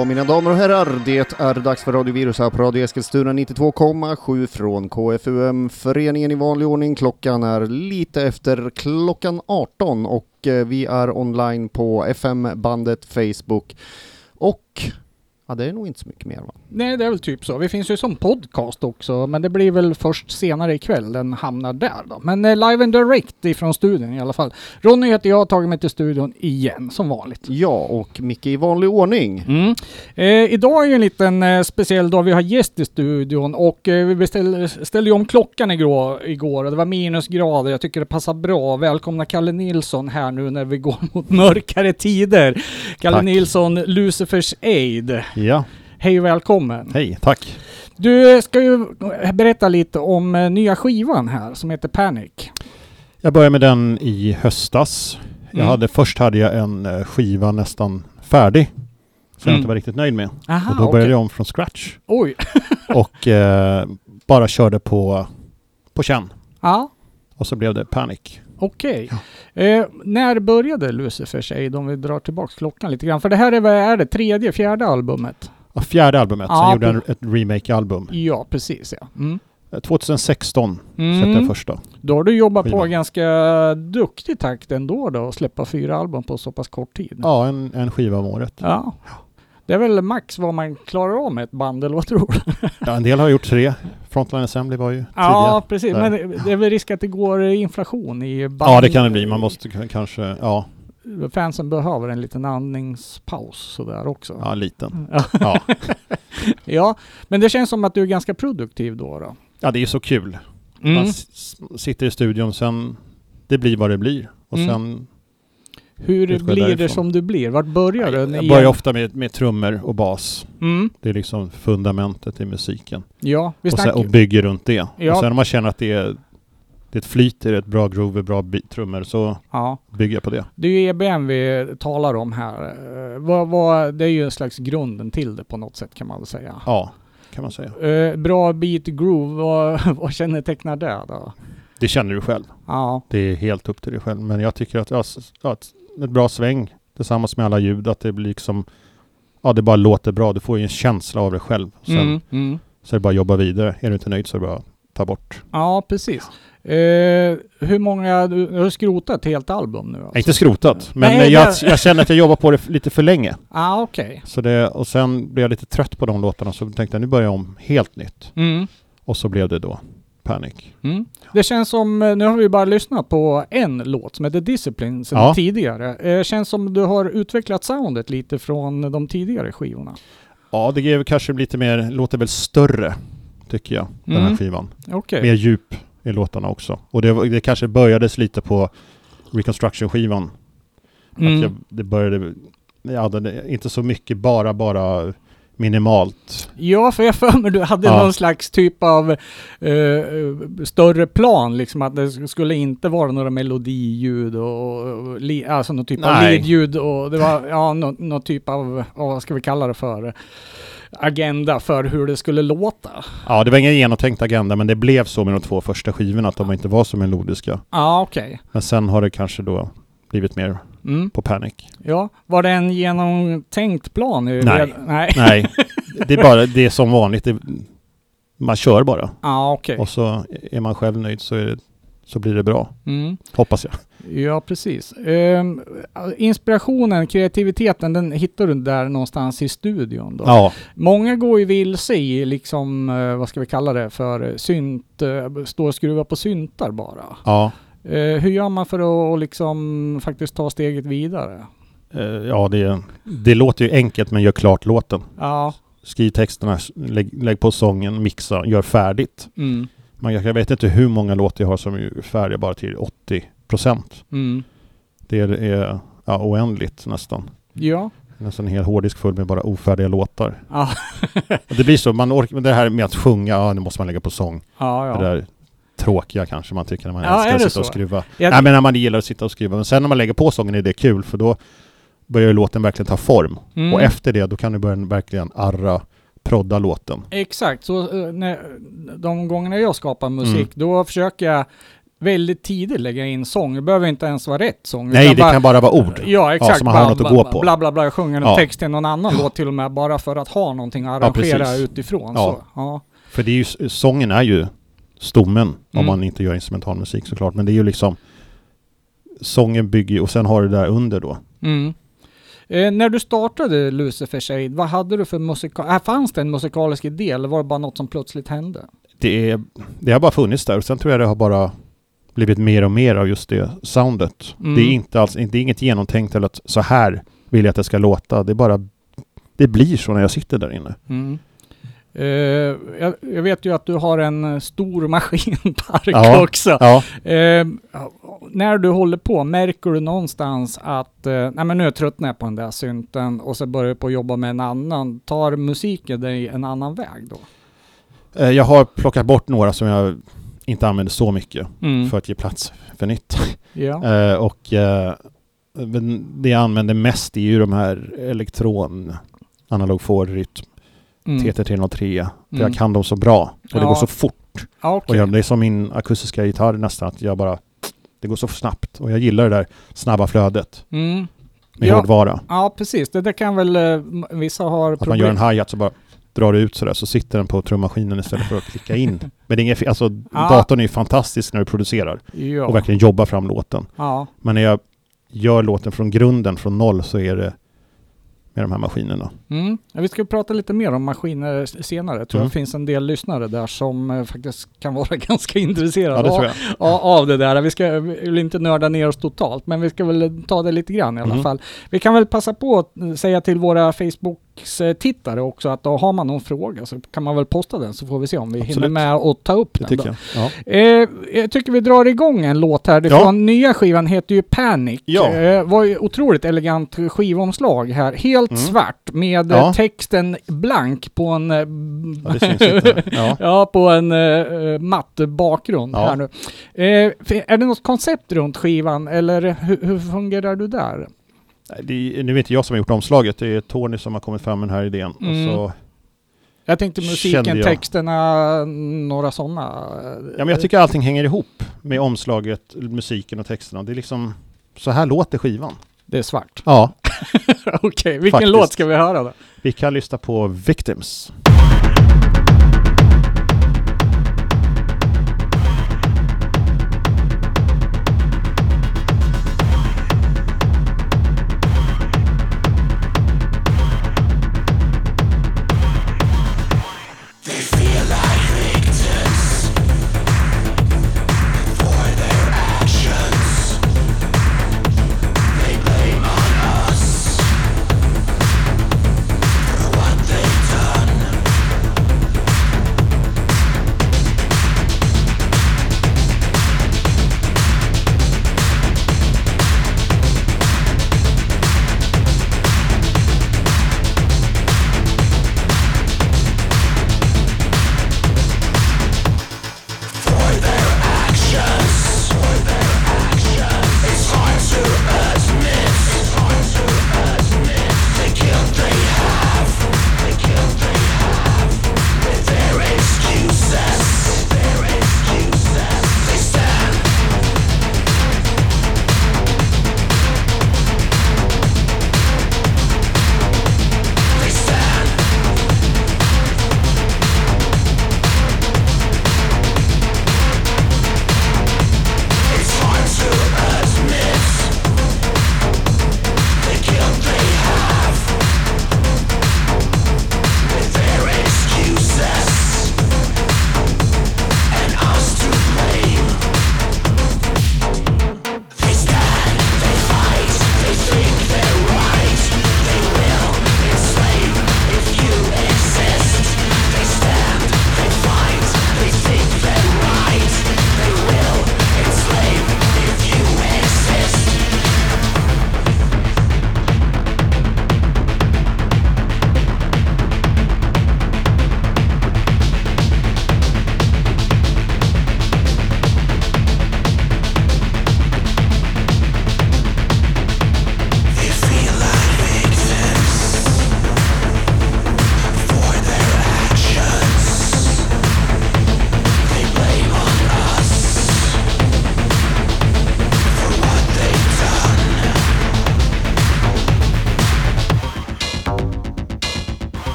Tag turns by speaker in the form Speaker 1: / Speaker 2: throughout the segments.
Speaker 1: Ja, mina damer och herrar, det är dags för Radio Virus här på Radio Eskilstuna 92,7 från KFUM, föreningen i vanlig ordning. Klockan är lite efter klockan 18 och eh, vi är online på FM-bandet Facebook och Ja, det är nog inte så mycket mer va?
Speaker 2: Nej, det är väl typ så. Vi finns ju som podcast också, men det blir väl först senare ikväll den hamnar där då. Men eh, live and direct ifrån studion i alla fall. Ronny heter jag, har tagit mig till studion igen som vanligt.
Speaker 1: Ja, och Micke i vanlig ordning.
Speaker 2: Mm. Eh, idag är ju en liten eh, speciell dag. Vi har gäst i studion och eh, vi beställde, ställde ju om klockan igår, igår och det var minusgrader. Jag tycker det passar bra. Välkomna Kalle Nilsson här nu när vi går mot mörkare tider. Kalle
Speaker 3: Tack.
Speaker 2: Nilsson, Lucifers Aid.
Speaker 3: Ja,
Speaker 2: Hej och välkommen.
Speaker 3: hej, tack.
Speaker 2: Du ska ju berätta lite om eh, nya skivan här som heter Panic.
Speaker 3: Jag började med den i höstas. Jag
Speaker 2: Mm.
Speaker 3: hade, först hade jag en eh, skiva nästan färdig. Som jag
Speaker 2: Mm.
Speaker 3: inte var riktigt nöjd med.
Speaker 2: Aha,
Speaker 3: och då började jag om från scratch.
Speaker 2: Oj.
Speaker 3: Och eh, bara körde på, på känn.
Speaker 2: Ja,
Speaker 3: Och så blev det Panic.
Speaker 2: Okej. Eh, när började Lucifers Aid om vi drar tillbaks klockan lite grann? För det här är, vad är det, tredje, fjärde albumet?
Speaker 3: Ja, fjärde albumet.
Speaker 2: Ja,
Speaker 3: Sen gjorde
Speaker 2: på-
Speaker 3: en- ett remake-album.
Speaker 2: Ja, precis ja. Mm.
Speaker 3: Eh, 2016 släppte
Speaker 2: Mm.
Speaker 3: jag första.
Speaker 2: Då har du jobbat på
Speaker 3: Skiva.
Speaker 2: ganska duktig takt ändå då, att släppa fyra album på så pass kort tid.
Speaker 3: Ja, en, en skiva om året.
Speaker 2: Ja. Det är väl max vad man klarar av med ett band, eller vad tror du?
Speaker 3: Ja, en del har gjort tre. Frontline Assembly var ju
Speaker 2: Ja, precis.
Speaker 3: där.
Speaker 2: Men det- är väl risk att det går inflation i
Speaker 3: tidiga.
Speaker 2: band.
Speaker 3: Ja, det kan det bli. Man måste kanske, ja,
Speaker 2: Fansen behöver en liten andningspaus sådär också.
Speaker 3: ja liten.
Speaker 2: Ja.
Speaker 3: Ja.
Speaker 2: men det känns som att du är ganska produktiv då. då.
Speaker 3: ja, det är så kul.
Speaker 2: Mm.
Speaker 3: Man sitter i studion, sen det blir vad det blir. Och
Speaker 2: Mm.
Speaker 3: sen,
Speaker 2: Hur
Speaker 3: det
Speaker 2: blir det
Speaker 3: därifrån.
Speaker 2: som du blir? Vart börjar du?
Speaker 3: jag börjar ofta med, med trummor och bas.
Speaker 2: Mm.
Speaker 3: Det är liksom fundamentet i musiken.
Speaker 2: Ja, vi
Speaker 3: Och, sen, och bygger runt det.
Speaker 2: Ja.
Speaker 3: Och sen om man känner att det är, det är ett flyt, det är ett bra groove, bra beat, trummor, så
Speaker 2: Ja,
Speaker 3: bygger jag på det.
Speaker 2: det är ju EBM vi talar om här. Eh, Vad, vad, det är ju en slags grunden till det på något sätt kan man väl säga.
Speaker 3: Ja, kan man säga.
Speaker 2: Eh, bra beat groove, vad, vad kännetecknar det då?
Speaker 3: Det känner du själv.
Speaker 2: Ja,
Speaker 3: Det är helt upp till dig själv. Men jag tycker att ja, ja, ett, bra sväng tillsammans med alla ljud, att det blir liksom Ja, det bara låter bra. Du får ju en känsla av det själv. Sen
Speaker 2: mm, mm.
Speaker 3: så är det bara att jobba vidare. Är du inte nöjd så är det bara att ta bort.
Speaker 2: ja precis. Eh, hur många, du har skrotat helt album nu? Alltså.
Speaker 3: inte skrotat, men
Speaker 2: Nej,
Speaker 3: jag, jag känner att jag jobbar på det lite för länge.
Speaker 2: ah, okej.
Speaker 3: Så det, och sen blev jag lite trött på de låtarna så tänkte jag nu börjar jag om helt nytt.
Speaker 2: Mm.
Speaker 3: Och så blev det då Panic.
Speaker 2: Mm. Det känns som, eh, nu har vi bara lyssnat på en låt som heter Discipline sedan
Speaker 3: Ja.
Speaker 2: tidigare. Eh, känns som du har utvecklat soundet lite från de tidigare skivorna.
Speaker 3: Ja, det ger kanske lite mer, låter väl större, tycker jag, den
Speaker 2: Mm.
Speaker 3: här skivan.
Speaker 2: Okej.
Speaker 3: Mer djup i låtarna också. Och det, det kanske börjades lite på Reconstruction-skivan.
Speaker 2: Mm.
Speaker 3: Att jag, det började, jag hade det- inte så mycket, bara, bara minimalt.
Speaker 2: Ja, för jag för mig du hade
Speaker 3: Ja.
Speaker 2: någon slags typ av eh, eh, större plan, liksom att det skulle inte vara några melodiljud och, och li, alltså någon typ av
Speaker 3: Nej.
Speaker 2: ledljud och det var, ja, någon, någon typ av, vad ska vi kalla det för, agenda för hur det skulle låta.
Speaker 3: Ja, det var ingen genomtänkt agenda, men det blev så med de två första skivorna, att de inte var så melodiska.
Speaker 2: Ja, okej.
Speaker 3: Men sen har det kanske då blivit mer
Speaker 2: Mm.
Speaker 3: på Panic.
Speaker 2: Ja, var det en genomtänkt plan?
Speaker 3: Nej.
Speaker 2: Nej.
Speaker 3: Nej, det är bara det är som vanligt. Det, man kör bara.
Speaker 2: Ja, okej.
Speaker 3: Och så är man själv nöjd så, det, så blir det bra.
Speaker 2: Mm.
Speaker 3: Hoppas jag.
Speaker 2: Ja, precis. Ehm, inspirationen, kreativiteten, den hittar du där någonstans i studion då?
Speaker 3: Ja,
Speaker 2: Många går ju vilse i liksom, eh, vad ska vi kalla det för, synt, eh, stå och skruva på syntar bara.
Speaker 3: ja.
Speaker 2: Eh, hur gör man för att liksom faktiskt ta steget vidare?
Speaker 3: Eh, Ja, det, det låter ju enkelt men gör klart låten.
Speaker 2: Ja,
Speaker 3: Skriv texterna, lägg, lägg på sången, mixa, gör färdigt.
Speaker 2: mm,
Speaker 3: Men jag, vet inte hur många låtar jag har som är färdiga bara till 80 procent.
Speaker 2: mm.
Speaker 3: Det är, ja, oändligt nästan.
Speaker 2: Ja,
Speaker 3: Nästan en hel hårddisk full med bara ofärdiga låtar.
Speaker 2: ja,
Speaker 3: det blir så, man orkar, det här med att sjunga, ja nu måste man lägga på sång.
Speaker 2: ja.
Speaker 3: Det
Speaker 2: ja.
Speaker 3: där tråkiga kanske man tycker när man
Speaker 2: Ja,
Speaker 3: älskar att sitta och
Speaker 2: så?
Speaker 3: skruva.
Speaker 2: Jag-
Speaker 3: Nej men när man gillar att sitta och skruva. Men sen när man lägger på sången är det kul för då börjar låten verkligen ta form.
Speaker 2: Mm.
Speaker 3: Och efter det då kan du börja verkligen arra, prodda låten.
Speaker 2: Exakt, så eh, när, de gångerna jag skapar musik,
Speaker 3: Mm.
Speaker 2: då försöker jag väldigt tidigt lägga in sång. Det behöver inte ens vara rätt sång.
Speaker 3: Nej, det kan bara vara ord.
Speaker 2: Ja, exakt.
Speaker 3: så man har
Speaker 2: Bara-
Speaker 3: något att gå på.
Speaker 2: Bla, bla, bla. Jag sjunger en
Speaker 3: Ja.
Speaker 2: text till någon annan låt till och med, bara för att ha någonting att arrangera
Speaker 3: precis.
Speaker 2: utifrån.
Speaker 3: Ja.
Speaker 2: Så, ja.
Speaker 3: För det är ju, sången är ju stommen om
Speaker 2: Mm.
Speaker 3: man inte gör instrumentalmusik såklart. Men det är ju liksom Sången bygger ju, och sen har du det där under då.
Speaker 2: Mm. Eh, när du startade Lucifer Shade, vad hade du för musikal... Äh, fanns det en musikalisk idé eller var det bara något som plötsligt hände?
Speaker 3: Det, är, det har bara funnits där och sen tror jag det har bara blivit mer och mer av just det soundet.
Speaker 2: Mm.
Speaker 3: Det är inte alls, det är inget genomtänkt eller att så här vill jag att det ska låta. Det är bara, det blir så när jag sitter där inne.
Speaker 2: Mm. Eh, jag, jag vet ju att du har en eh, stor maskinpark
Speaker 3: Ja.
Speaker 2: också.
Speaker 3: Ja,
Speaker 2: Eh, när du håller på, märker du någonstans att eh, nej men nu tröttnar jag på den där synten och så börjar du på att jobba med en annan. Tar musiken dig en annan väg då?
Speaker 3: Jag har plockat bort några som jag inte använder så mycket
Speaker 2: Mm.
Speaker 3: för att ge plats för nytt.
Speaker 2: Ja.
Speaker 3: Och det jag använder mest är ju de här elektron, analog rytm,
Speaker 2: Mm.
Speaker 3: TT303. För
Speaker 2: Mm.
Speaker 3: jag kan dem så bra och det
Speaker 2: Ja.
Speaker 3: går så fort.
Speaker 2: Ja,
Speaker 3: Och
Speaker 2: okej.
Speaker 3: jag, det är som min akustiska gitarr nästan, att jag bara... Det går så snabbt och jag gillar det där snabba flödet
Speaker 2: Mm.
Speaker 3: med
Speaker 2: Ja.
Speaker 3: hårdvara.
Speaker 2: Ja, precis. Det där kan väl eh, vissa har
Speaker 3: Att man gör en hi-hat så bara drar det ut sådär så sitter den på trummaskinen istället för att klicka in. Men det är inget alltså
Speaker 2: Ja.
Speaker 3: datorn är ju fantastisk när du producerar
Speaker 2: Ja.
Speaker 3: och verkligen jobbar fram låten.
Speaker 2: ja.
Speaker 3: Men när jag gör låten från grunden, från noll, så är det med de här maskinerna.
Speaker 2: Mm. Ja, vi ska prata lite mer om maskiner senare. Jag tror
Speaker 3: Mm.
Speaker 2: det finns en del lyssnare där som eh, faktiskt kan vara ganska intresserade
Speaker 3: Ja, det
Speaker 2: av, av, det där. Vi ska vi vill inte nörda ner oss totalt, men vi ska väl ta det lite grann i alla
Speaker 3: Mm.
Speaker 2: fall. Vi kan väl passa på att eh, säga till våra Facebooks-tittare också att då har man någon fråga så kan man väl posta den så får vi se om vi hinner
Speaker 3: Absolut.
Speaker 2: med att ta upp
Speaker 3: Det
Speaker 2: den.
Speaker 3: tycker jag. Ja.
Speaker 2: Eh, jag tycker vi drar igång en låt här.
Speaker 3: Ja.
Speaker 2: Från nya skivan heter ju Panic.
Speaker 3: Ja.
Speaker 2: Eh, var ju otroligt elegant skivomslag här. Helt
Speaker 3: Mm.
Speaker 2: svart med eh,
Speaker 3: Ja.
Speaker 2: texten blank på en... eh,
Speaker 3: Ja. Ja.
Speaker 2: Ja, på en uh, matt bakgrund
Speaker 3: Ja.
Speaker 2: här nu. Eh, är det något koncept runt skivan eller hur, hur fungerar du där?
Speaker 3: Det är, nu är inte jag som har gjort omslaget, det är Tony som har kommit fram med den här idén.
Speaker 2: Mm.
Speaker 3: Och så,
Speaker 2: Jag tänkte musiken,
Speaker 3: jag.
Speaker 2: texterna, några sådana.
Speaker 3: ja, men jag tycker allting hänger ihop med omslaget, musiken och texterna. Det är liksom, så här låter skivan.
Speaker 2: Det är svart.
Speaker 3: Ja,
Speaker 2: Okej, vilken
Speaker 3: Faktiskt.
Speaker 2: låt ska vi höra då?
Speaker 3: vi kan lyssna på Victims.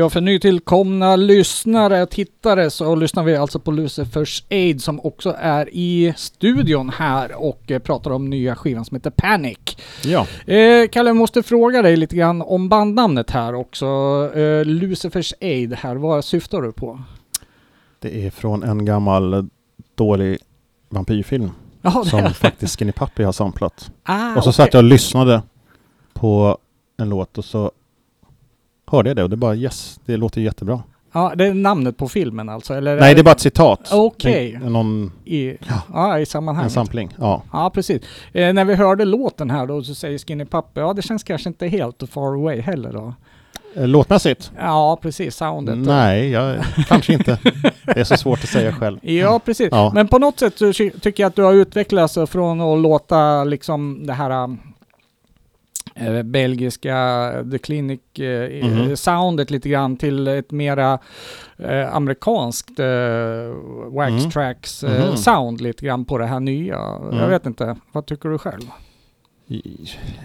Speaker 2: Ja, för nytillkomna lyssnare, tittare, så lyssnar vi alltså på Lucifers Aid som också är i studion här och eh, pratar om nya skivan som heter Panic.
Speaker 3: Ja.
Speaker 2: Eh, Kalle, jag måste fråga dig lite grann om bandnamnet här också. Eh, Lucifers Aid här, vad syftar du på?
Speaker 3: Det är från en gammal dålig vampyrfilm
Speaker 2: Jaha,
Speaker 3: som faktiskt Skinny Puppy har samplat.
Speaker 2: Ah,
Speaker 3: och så
Speaker 2: okej.
Speaker 3: satt jag och lyssnade på en låt och så hörde jag det och det bara yes, det låter jättebra.
Speaker 2: Ja, det är namnet på filmen alltså? Eller
Speaker 3: Nej, det är bara ett citat.
Speaker 2: Okej.
Speaker 3: Är Någon,
Speaker 2: I,
Speaker 3: Ja.
Speaker 2: ja, i
Speaker 3: en
Speaker 2: sammanhanget.
Speaker 3: sampling. Ja.
Speaker 2: Ja, precis. Eh, när vi hörde låten här då så säger Skinny Puppy, ja det känns kanske inte helt far away heller då.
Speaker 3: Eh, Låtmässigt?
Speaker 2: Ja, precis. Soundet.
Speaker 3: Nej, jag, kanske inte. Det är så svårt att säga själv.
Speaker 2: Ja, precis.
Speaker 3: Ja.
Speaker 2: Men på något sätt så ty- tycker jag att du har utvecklats från att låta liksom det här eh, belgiska The Clinic eh,
Speaker 3: Mhm.
Speaker 2: soundet lite grann till ett mera eh, amerikanskt eh, wax
Speaker 3: Mm.
Speaker 2: tracks eh,
Speaker 3: Mhm.
Speaker 2: sound lite grann på det här nya. Jag
Speaker 3: Mm.
Speaker 2: vet inte, vad tycker du själv?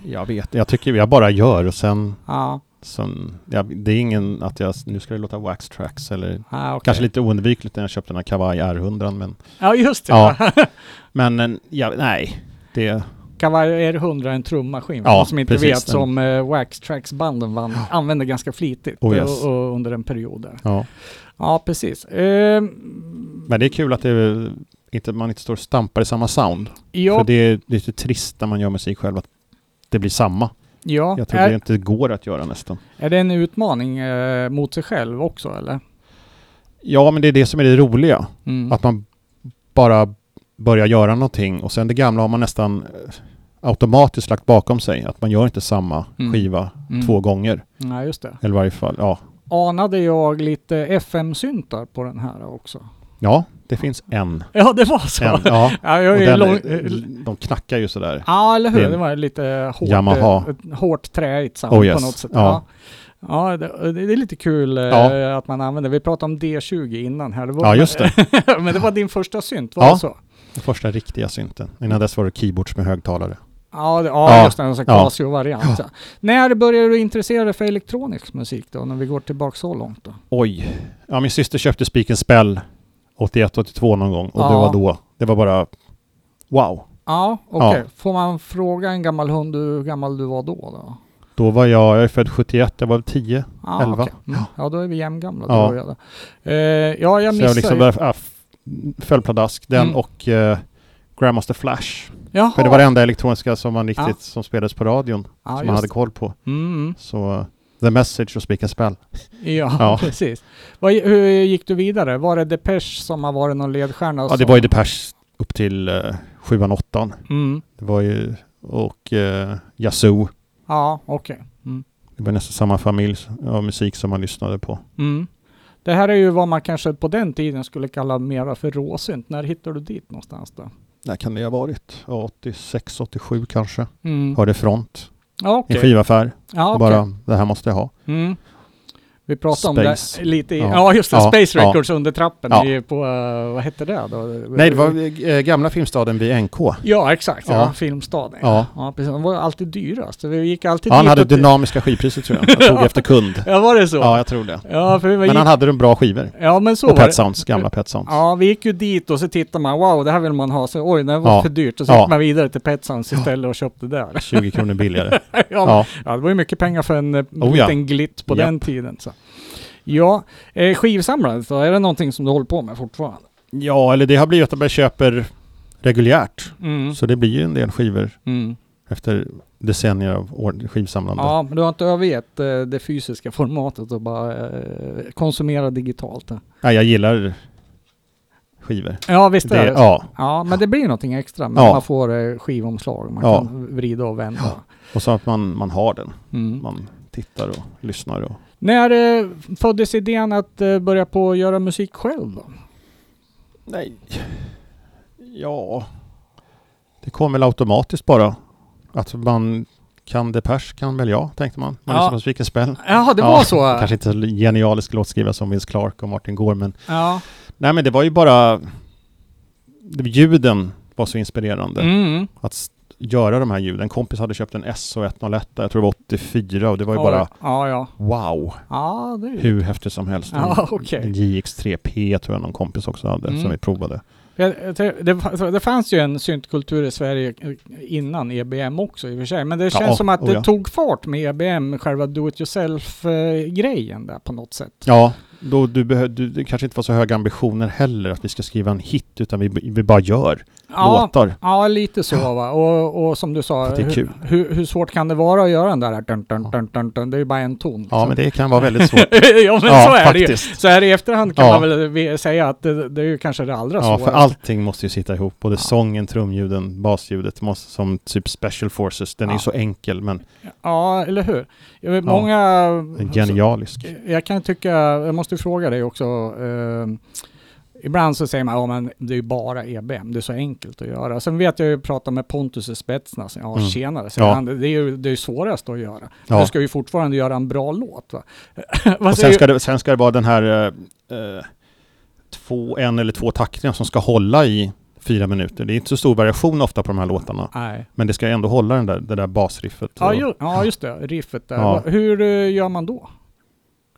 Speaker 3: Jag vet, jag tycker jag bara gör och sen,
Speaker 2: Ja,
Speaker 3: sen ja, det är ingen att jag, nu ska det låta wax tracks eller
Speaker 2: ah, okej.
Speaker 3: kanske lite oundvikligt när jag köpte den här Kavaj R100 men,
Speaker 2: Ja, just det.
Speaker 3: Ja. men en- ja, nej, det,
Speaker 2: Kavaj R100 är en trummaskin.
Speaker 3: Ja,
Speaker 2: de som inte
Speaker 3: precis.
Speaker 2: vet
Speaker 3: Den-
Speaker 2: som uh, Wax Tracks banden vann, använde ganska flitigt
Speaker 3: Oh, yes.
Speaker 2: och, och under en period där.
Speaker 3: ja.
Speaker 2: Ja, precis. Ehm,
Speaker 3: Men det är kul att det inte, man inte står och stampar i samma sound.
Speaker 2: ja,
Speaker 3: För det är lite trist när man gör musik själv att det blir samma.
Speaker 2: ja.
Speaker 3: Jag tror
Speaker 2: är,
Speaker 3: det inte går att göra nästan.
Speaker 2: är det en utmaning eh, mot sig själv också eller?
Speaker 3: Ja, men det är det som är det roliga.
Speaker 2: Mm.
Speaker 3: Att man bara börjar göra någonting och sen det gamla har man nästan eh, automatiskt lagt bakom sig. Att man gör inte samma
Speaker 2: Mm.
Speaker 3: skiva
Speaker 2: Mm.
Speaker 3: två gånger.
Speaker 2: Ja, just det.
Speaker 3: Eller i varje fall, ja.
Speaker 2: Anade jag lite FM-syntar på den här också?
Speaker 3: Ja, det finns en.
Speaker 2: Ja, det var så.
Speaker 3: en ja.
Speaker 2: Ja, jag är lång...
Speaker 3: är- de knackar ju sådär.
Speaker 2: Ja, eller hur?
Speaker 3: det
Speaker 2: Det var lite hårt,
Speaker 3: Yamaha.
Speaker 2: eh, hårt träigt sound
Speaker 3: Oh,
Speaker 2: på
Speaker 3: yes.
Speaker 2: något sätt.
Speaker 3: Ja.
Speaker 2: Ja, ja det, det är lite kul eh,
Speaker 3: Ja.
Speaker 2: att man använder. Vi pratade om D20 innan här. Det var,
Speaker 3: Ja, just det.
Speaker 2: Men det var din första synt, var
Speaker 3: Ja.
Speaker 2: det så?
Speaker 3: Den första riktiga synten. Innan dess var det keyboards med högtalare.
Speaker 2: Ja, det, ja,
Speaker 3: Ja.
Speaker 2: just det. En sån
Speaker 3: Ja.
Speaker 2: Casio-variant. Ja. När började du intressera dig för elektronisk musik då? När vi går tillbaka så långt då?
Speaker 3: Oj. Ja, min syster köpte Speak and Spell 81-82 någon gång. Och det
Speaker 2: Ja.
Speaker 3: var då. Det var bara wow.
Speaker 2: Ja, okej.
Speaker 3: Ja.
Speaker 2: Får man fråga en gammal hund hur gammal du var då? då?
Speaker 3: Då var jag, jag är född 71, jag var 10.
Speaker 2: Ja,
Speaker 3: 11.
Speaker 2: okej. Mm. Ja, då är vi jämngamla.
Speaker 3: Ja.
Speaker 2: Ja. Jag. Eh, ja, jag
Speaker 3: så
Speaker 2: missade
Speaker 3: jag liksom
Speaker 2: ju-
Speaker 3: föll pladask. Den
Speaker 2: Mm.
Speaker 3: och uh, Grandmaster Flash.
Speaker 2: Jaha.
Speaker 3: För det var det enda elektroniska som man riktigt,
Speaker 2: Ja.
Speaker 3: som spelades på radion.
Speaker 2: ja,
Speaker 3: som man hade koll på.
Speaker 2: Mm.
Speaker 3: Så uh, The Message och Speak and Spell.
Speaker 2: Ja,
Speaker 3: Ja.
Speaker 2: precis. Vad, hur gick du vidare? Var det Depeche som har varit någon ledstjärna?
Speaker 3: Ja, det var ju Depeche upp till uh, 7 8
Speaker 2: Mm.
Speaker 3: Det var ju, och uh, Yazoo.
Speaker 2: Ja, okej. Mm.
Speaker 3: Det var nästan samma familj av musik som man lyssnade på.
Speaker 2: Mm. Det här är ju vad man kanske på den tiden skulle kalla mera för råsynt. När hittar du dit någonstans då?
Speaker 3: När kan det ha varit? Ja, 86, 87 kanske.
Speaker 2: Mm.
Speaker 3: Hörde Front
Speaker 2: Ja,
Speaker 3: i
Speaker 2: okej.
Speaker 3: en skivaffär.
Speaker 2: Ja, okej.
Speaker 3: bara, det här måste jag ha.
Speaker 2: Mm. Vi pratade om
Speaker 3: Space.
Speaker 2: det lite i, ja.
Speaker 3: Ja.
Speaker 2: just det,
Speaker 3: Ja,
Speaker 2: Space
Speaker 3: ja.
Speaker 2: Records under trappen
Speaker 3: Ja.
Speaker 2: på, eh, vad hette det då?
Speaker 3: Nej, det var eh, gamla Filmstaden vid NK.
Speaker 2: Ja, exakt. Ja.
Speaker 3: Ja.
Speaker 2: Filmstaden.
Speaker 3: Ja.
Speaker 2: ja, precis. De var alltid dyrast. Vi gick alltid
Speaker 3: Ja, han hade dynamiska skivpriser tror jag. Han tog efter kund.
Speaker 2: Ja, var det så?
Speaker 3: Ja, jag tror det.
Speaker 2: Ja, för vi
Speaker 3: Men
Speaker 2: gick...
Speaker 3: han hade de bra skivor.
Speaker 2: Ja, men så
Speaker 3: Och
Speaker 2: var det.
Speaker 3: Pet Sounds, gamla Pet Sounds.
Speaker 2: Ja, vi gick ju dit och så tittade man, wow, det här vill man ha. Så oj, det var
Speaker 3: Ja.
Speaker 2: för dyrt. Och så
Speaker 3: Ja.
Speaker 2: gick man vidare till Pet Sounds istället och köpte där.
Speaker 3: 20 kronor billigare.
Speaker 2: ja,
Speaker 3: Ja.
Speaker 2: ja, det var ju mycket pengar för en eh,
Speaker 3: Oh, ja.
Speaker 2: liten glitt på den tiden. Så. Ja, eh, skivsamlandet då, är det någonting som du håller på med fortfarande?
Speaker 3: ja, eller det har blivit att jag köper reguljärt.
Speaker 2: Mm.
Speaker 3: Så det blir ju en del skivor
Speaker 2: Mm.
Speaker 3: efter decennier av skivsamlande.
Speaker 2: Ja, men du har inte övergett eh, det fysiska formatet och bara eh, konsumera digitalt? eh.
Speaker 3: Ja, jag gillar skivor.
Speaker 2: Ja, visst är
Speaker 3: Det,
Speaker 2: det.
Speaker 3: ja,
Speaker 2: Ja, men det blir någonting extra när
Speaker 3: Ja.
Speaker 2: man får eh, skivomslag. Man
Speaker 3: Ja.
Speaker 2: kan vrida och vända.
Speaker 3: och så att man, man har den.
Speaker 2: Mm.
Speaker 3: Man tittar och lyssnar och...
Speaker 2: När eh, föddes idén att eh, börja på att göra musik själv då?
Speaker 3: Nej. Ja. Det kom väl automatiskt bara. Att man kan Depeche kan väl jag, tänkte man. Man
Speaker 2: Ja.
Speaker 3: på Speak and Spell.
Speaker 2: Jaha, det
Speaker 3: Ja,
Speaker 2: var så?
Speaker 3: Kanske inte så genialisk låtskrivare som Vince Clark och Martin Gore, men
Speaker 2: Ja.
Speaker 3: nej men det var ju bara... det- Ljuden var så inspirerande.
Speaker 2: Mm.
Speaker 3: Att, göra de här ljuden. En kompis hade köpt en SO101, jag tror det var 84 och det var ju bara
Speaker 2: Ja, ja.
Speaker 3: wow,
Speaker 2: Ja, det är
Speaker 3: hur häftigt som helst.
Speaker 2: Ja, okej.
Speaker 3: En JX3P tror jag någon kompis också hade
Speaker 2: Mm.
Speaker 3: som vi provade.
Speaker 2: Det, fanns ju en syntkultur i Sverige innan EBM också i och för sig. Men det känns
Speaker 3: Ja,
Speaker 2: som att
Speaker 3: oh
Speaker 2: det tog fart med EBM, själva do it yourself-grejen där på något sätt.
Speaker 3: Ja, då du, behö- du det kanske inte var så höga ambitioner heller att vi ska skriva en hit utan vi, vi bara gör
Speaker 2: Ja,
Speaker 3: låtar.
Speaker 2: ja lite så va. Och, och som du sa,
Speaker 3: kul.
Speaker 2: Hur, hur svårt kan det vara att göra den där dun, dun, dun, dun, dun, Det är ju bara en ton.
Speaker 3: Ja,
Speaker 2: liksom.
Speaker 3: men det kan vara väldigt svårt.
Speaker 2: ja men
Speaker 3: ja,
Speaker 2: så är det ju.
Speaker 3: faktiskt.
Speaker 2: Så här i efterhand kan
Speaker 3: Ja.
Speaker 2: man väl säga att det, det är ju kanske det allra
Speaker 3: Ja,
Speaker 2: svåraste.
Speaker 3: för allting måste ju sitta ihop. Både
Speaker 2: Ja.
Speaker 3: sången, trumljuden, basljudet måste, som typ Special Forces. Den är
Speaker 2: Ja.
Speaker 3: ju så enkel men
Speaker 2: Ja, eller hur?
Speaker 3: Ja.
Speaker 2: många...
Speaker 3: genialisk.
Speaker 2: Jag kan tycka, jag måste fråga dig också. Eh, ibland så säger man, ja men det är bara EBM, det är så enkelt att göra. Sen vet jag ju prata med Pontus i Spetsnaz, ja
Speaker 3: Mm.
Speaker 2: tjenare,
Speaker 3: Ja.
Speaker 2: han, det är ju det är svårast att göra.
Speaker 3: Ja.
Speaker 2: Du ska ju fortfarande göra en bra låt va?
Speaker 3: Och sen ska, det, sen ska det vara den här eh, eh, två, en eller två takterna som ska hålla i fyra minuter. Det är inte så stor variation ofta på de här låtarna.
Speaker 2: Nej.
Speaker 3: Men det ska ändå hålla den där, det där basriffet.
Speaker 2: Ja, ju, ja, just det, riffet där.
Speaker 3: Ja.
Speaker 2: Hur eh, gör man då?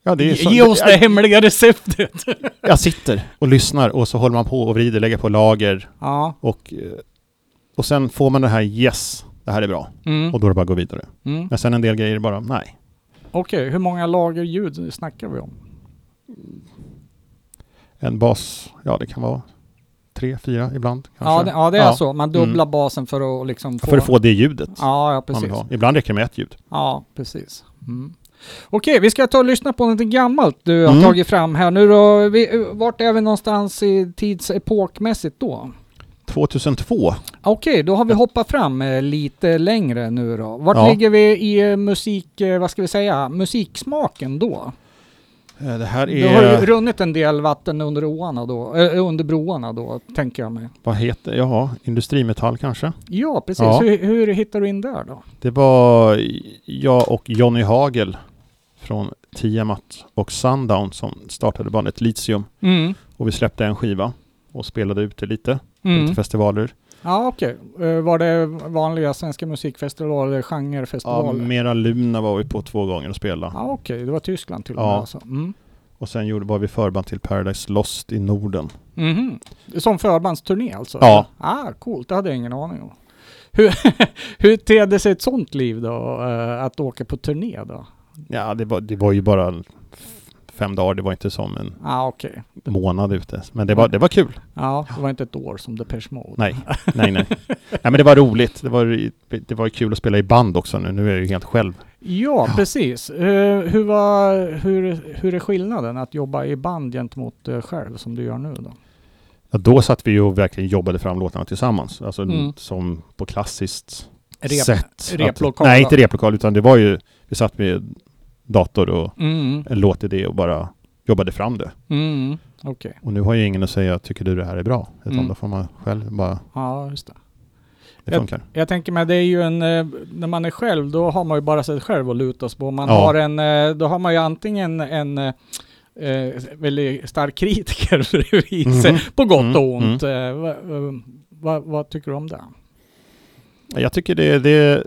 Speaker 3: Ja, det är så,
Speaker 2: Ge oss det hemliga receptet!
Speaker 3: Jag sitter och lyssnar och så håller man på och vrider, lägger på lager
Speaker 2: ja.
Speaker 3: och, eh, och sen får man det här yes, det här är bra.
Speaker 2: Mm.
Speaker 3: Och då är det bara att gå vidare.
Speaker 2: Mm.
Speaker 3: Men sen en del grejer bara nej.
Speaker 2: Okej, hur många lager ljud snackar vi om?
Speaker 3: En bas, ja det kan vara tre, fyra ibland. Kanske.
Speaker 2: Ja det, ja, det är så. Man dubblar
Speaker 3: Mm.
Speaker 2: basen för att liksom få...
Speaker 3: För att få det ljudet
Speaker 2: Ja, ja precis.
Speaker 3: Ibland räcker det med ett ljud.
Speaker 2: Ja, precis. Mm. Okej, vi ska ta och lyssna på något gammalt du har
Speaker 3: Mm.
Speaker 2: tagit fram här nu då. Vi, vart är vi någonstans i tidsepokmässigt då?
Speaker 3: 2002.
Speaker 2: Okej, då har vi hoppat fram eh, lite längre nu då. Vart
Speaker 3: Ja.
Speaker 2: ligger vi i eh, musik, eh, vad ska vi säga, musiksmaken då?
Speaker 3: Eh, Det här
Speaker 2: Det har ju
Speaker 3: är,
Speaker 2: runnit en del vatten under åarna då, eh, under broarna då, tänker jag mig.
Speaker 3: vad heter, jaha, industrimetall kanske?
Speaker 2: Ja, precis.
Speaker 3: Ja.
Speaker 2: Hur, hur hittar du in där då?
Speaker 3: Det var jag och Johnny Hagel från Tiamat och Sundown som startade bandet Litium.
Speaker 2: Mm.
Speaker 3: Och vi släppte en skiva och spelade ute lite
Speaker 2: Mm.
Speaker 3: lite festivaler.
Speaker 2: Ja, okej. Eh, Var det vanliga svenska musikfestivaler,
Speaker 3: Ja,
Speaker 2: genrefestivaler?
Speaker 3: Mera Luna var vi på två gånger och spelade.
Speaker 2: Ja, okej. Det var Tyskland till och
Speaker 3: Ja.
Speaker 2: med alltså. Mm.
Speaker 3: Och sen gjorde, var vi förband till Paradise Lost i Norden.
Speaker 2: Mhm. Som förbandsturné alltså?
Speaker 3: Ja.
Speaker 2: Ah, coolt. Det hade jag ingen aning om. Hur, hur tedde sig ett sånt liv då? eh, att åka på turné då?
Speaker 3: Ja, det var, det var ju bara fem dagar. Det var inte som en
Speaker 2: Ja, ah, okej.
Speaker 3: månad ute. Men det var, det var kul.
Speaker 2: Ja, det var inte ett år som Depeche Mode.
Speaker 3: Nej, nej, nej. nej men det var roligt. Det var, det var kul att spela i band också nu. Nu är jag ju helt själv.
Speaker 2: Ja, precis. Eh, hur, var, hur, hur är skillnaden att jobba i band gentemot uh, själv som du gör nu då?
Speaker 3: Ja, då satt vi ju och verkligen jobbade fram låtarna tillsammans. Alltså
Speaker 2: Mm.
Speaker 3: som på klassiskt
Speaker 2: Rep-
Speaker 3: sätt.
Speaker 2: replokal,
Speaker 3: Att, nej, inte replokal utan det var ju, vi satt med dator och
Speaker 2: Mm,
Speaker 3: en låtidé och bara jobbade fram det.
Speaker 2: mm, okej.
Speaker 3: Och nu har ju ingen att säga, tycker du det här är bra? Utan
Speaker 2: Mm.
Speaker 3: då får man själv bara,
Speaker 2: Ja, just det.
Speaker 3: det
Speaker 2: Jag-
Speaker 3: funkar.
Speaker 2: Jag tänker mig, det är ju en, eh, när man är själv, då har man ju bara sig själv att luta sig på. Man
Speaker 3: Ja.
Speaker 2: har en, eh, då har man ju antingen en eh, eh, väldigt stark kritiker bredvid sig,
Speaker 3: Mhm.
Speaker 2: på gott
Speaker 3: Mm,
Speaker 2: och ont. Eh, vad, eh, vad, vad tycker du om det?
Speaker 3: Jag tycker det, det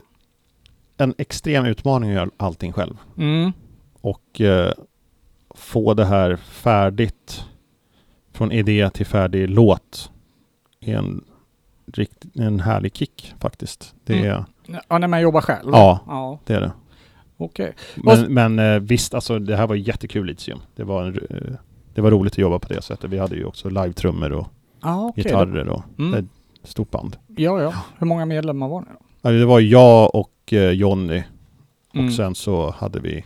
Speaker 3: en extrem utmaning att göra allting själv.
Speaker 2: Mm,
Speaker 3: Och eh, få det här färdigt från idé till färdig låt är en, rikt, en härlig kick faktiskt. Det
Speaker 2: Mm.
Speaker 3: är,
Speaker 2: ja, när man jobbar själv?
Speaker 3: Ja.
Speaker 2: Ja,
Speaker 3: det är det.
Speaker 2: okej.
Speaker 3: Men, men eh, visst, alltså det här var jättekul Litium. Det var, en, eh, det var roligt att jobba på det sättet. Vi hade ju också live-trummor och
Speaker 2: Ja, okej.
Speaker 3: gitarrer och
Speaker 2: Mm.
Speaker 3: ett stort band.
Speaker 2: Ja, ja. Hur många medlemmar var ni då?
Speaker 3: Ja, Det var jag och eh, Jonny
Speaker 2: Mm.
Speaker 3: och sen så hade vi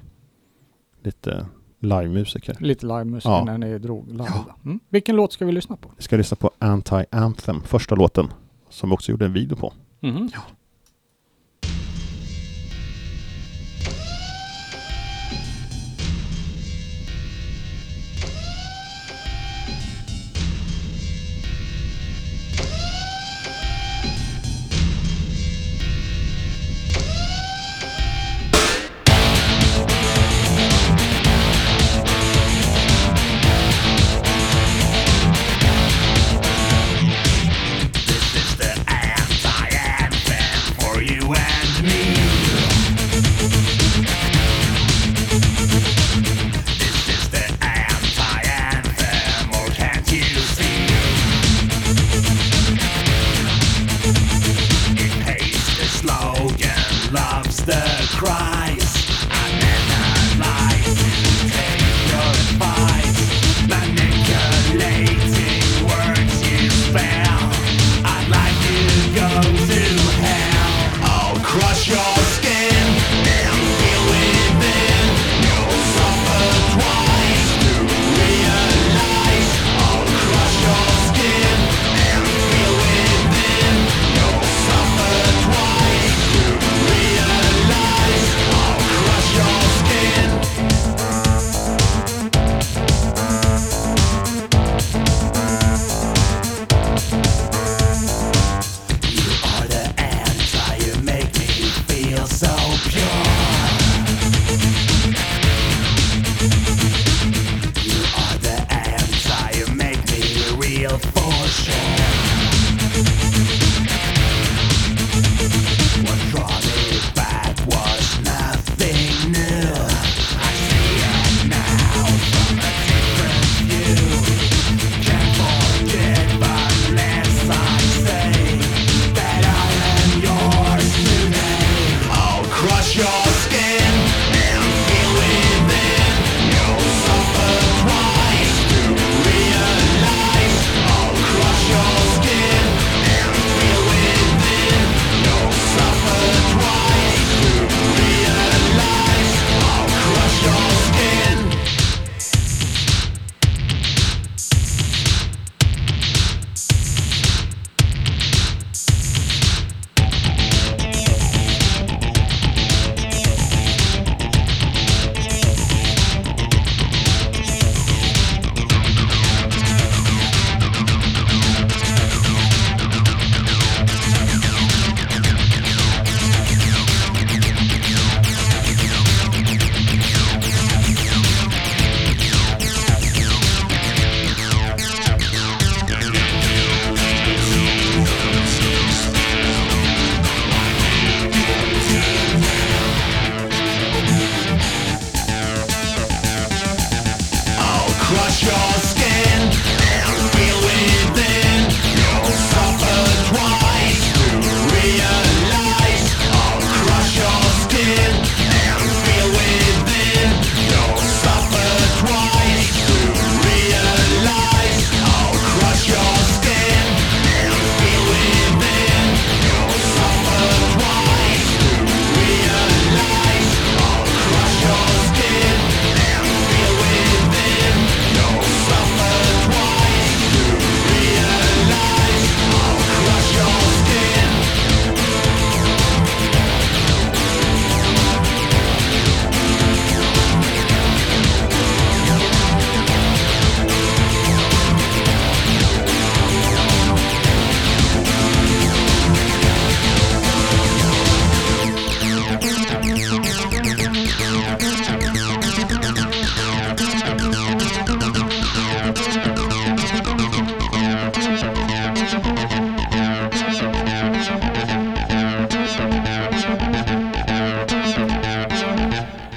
Speaker 3: lite livemusiker.
Speaker 2: Lite livemusik
Speaker 3: Ja.
Speaker 2: när ni drog live.
Speaker 3: Ja.
Speaker 2: Mm. Vilken låt ska vi lyssna på?
Speaker 3: Vi ska lyssna på Anti-Anthem, första låten, som vi också gjorde en video på.
Speaker 2: Mhm.
Speaker 4: This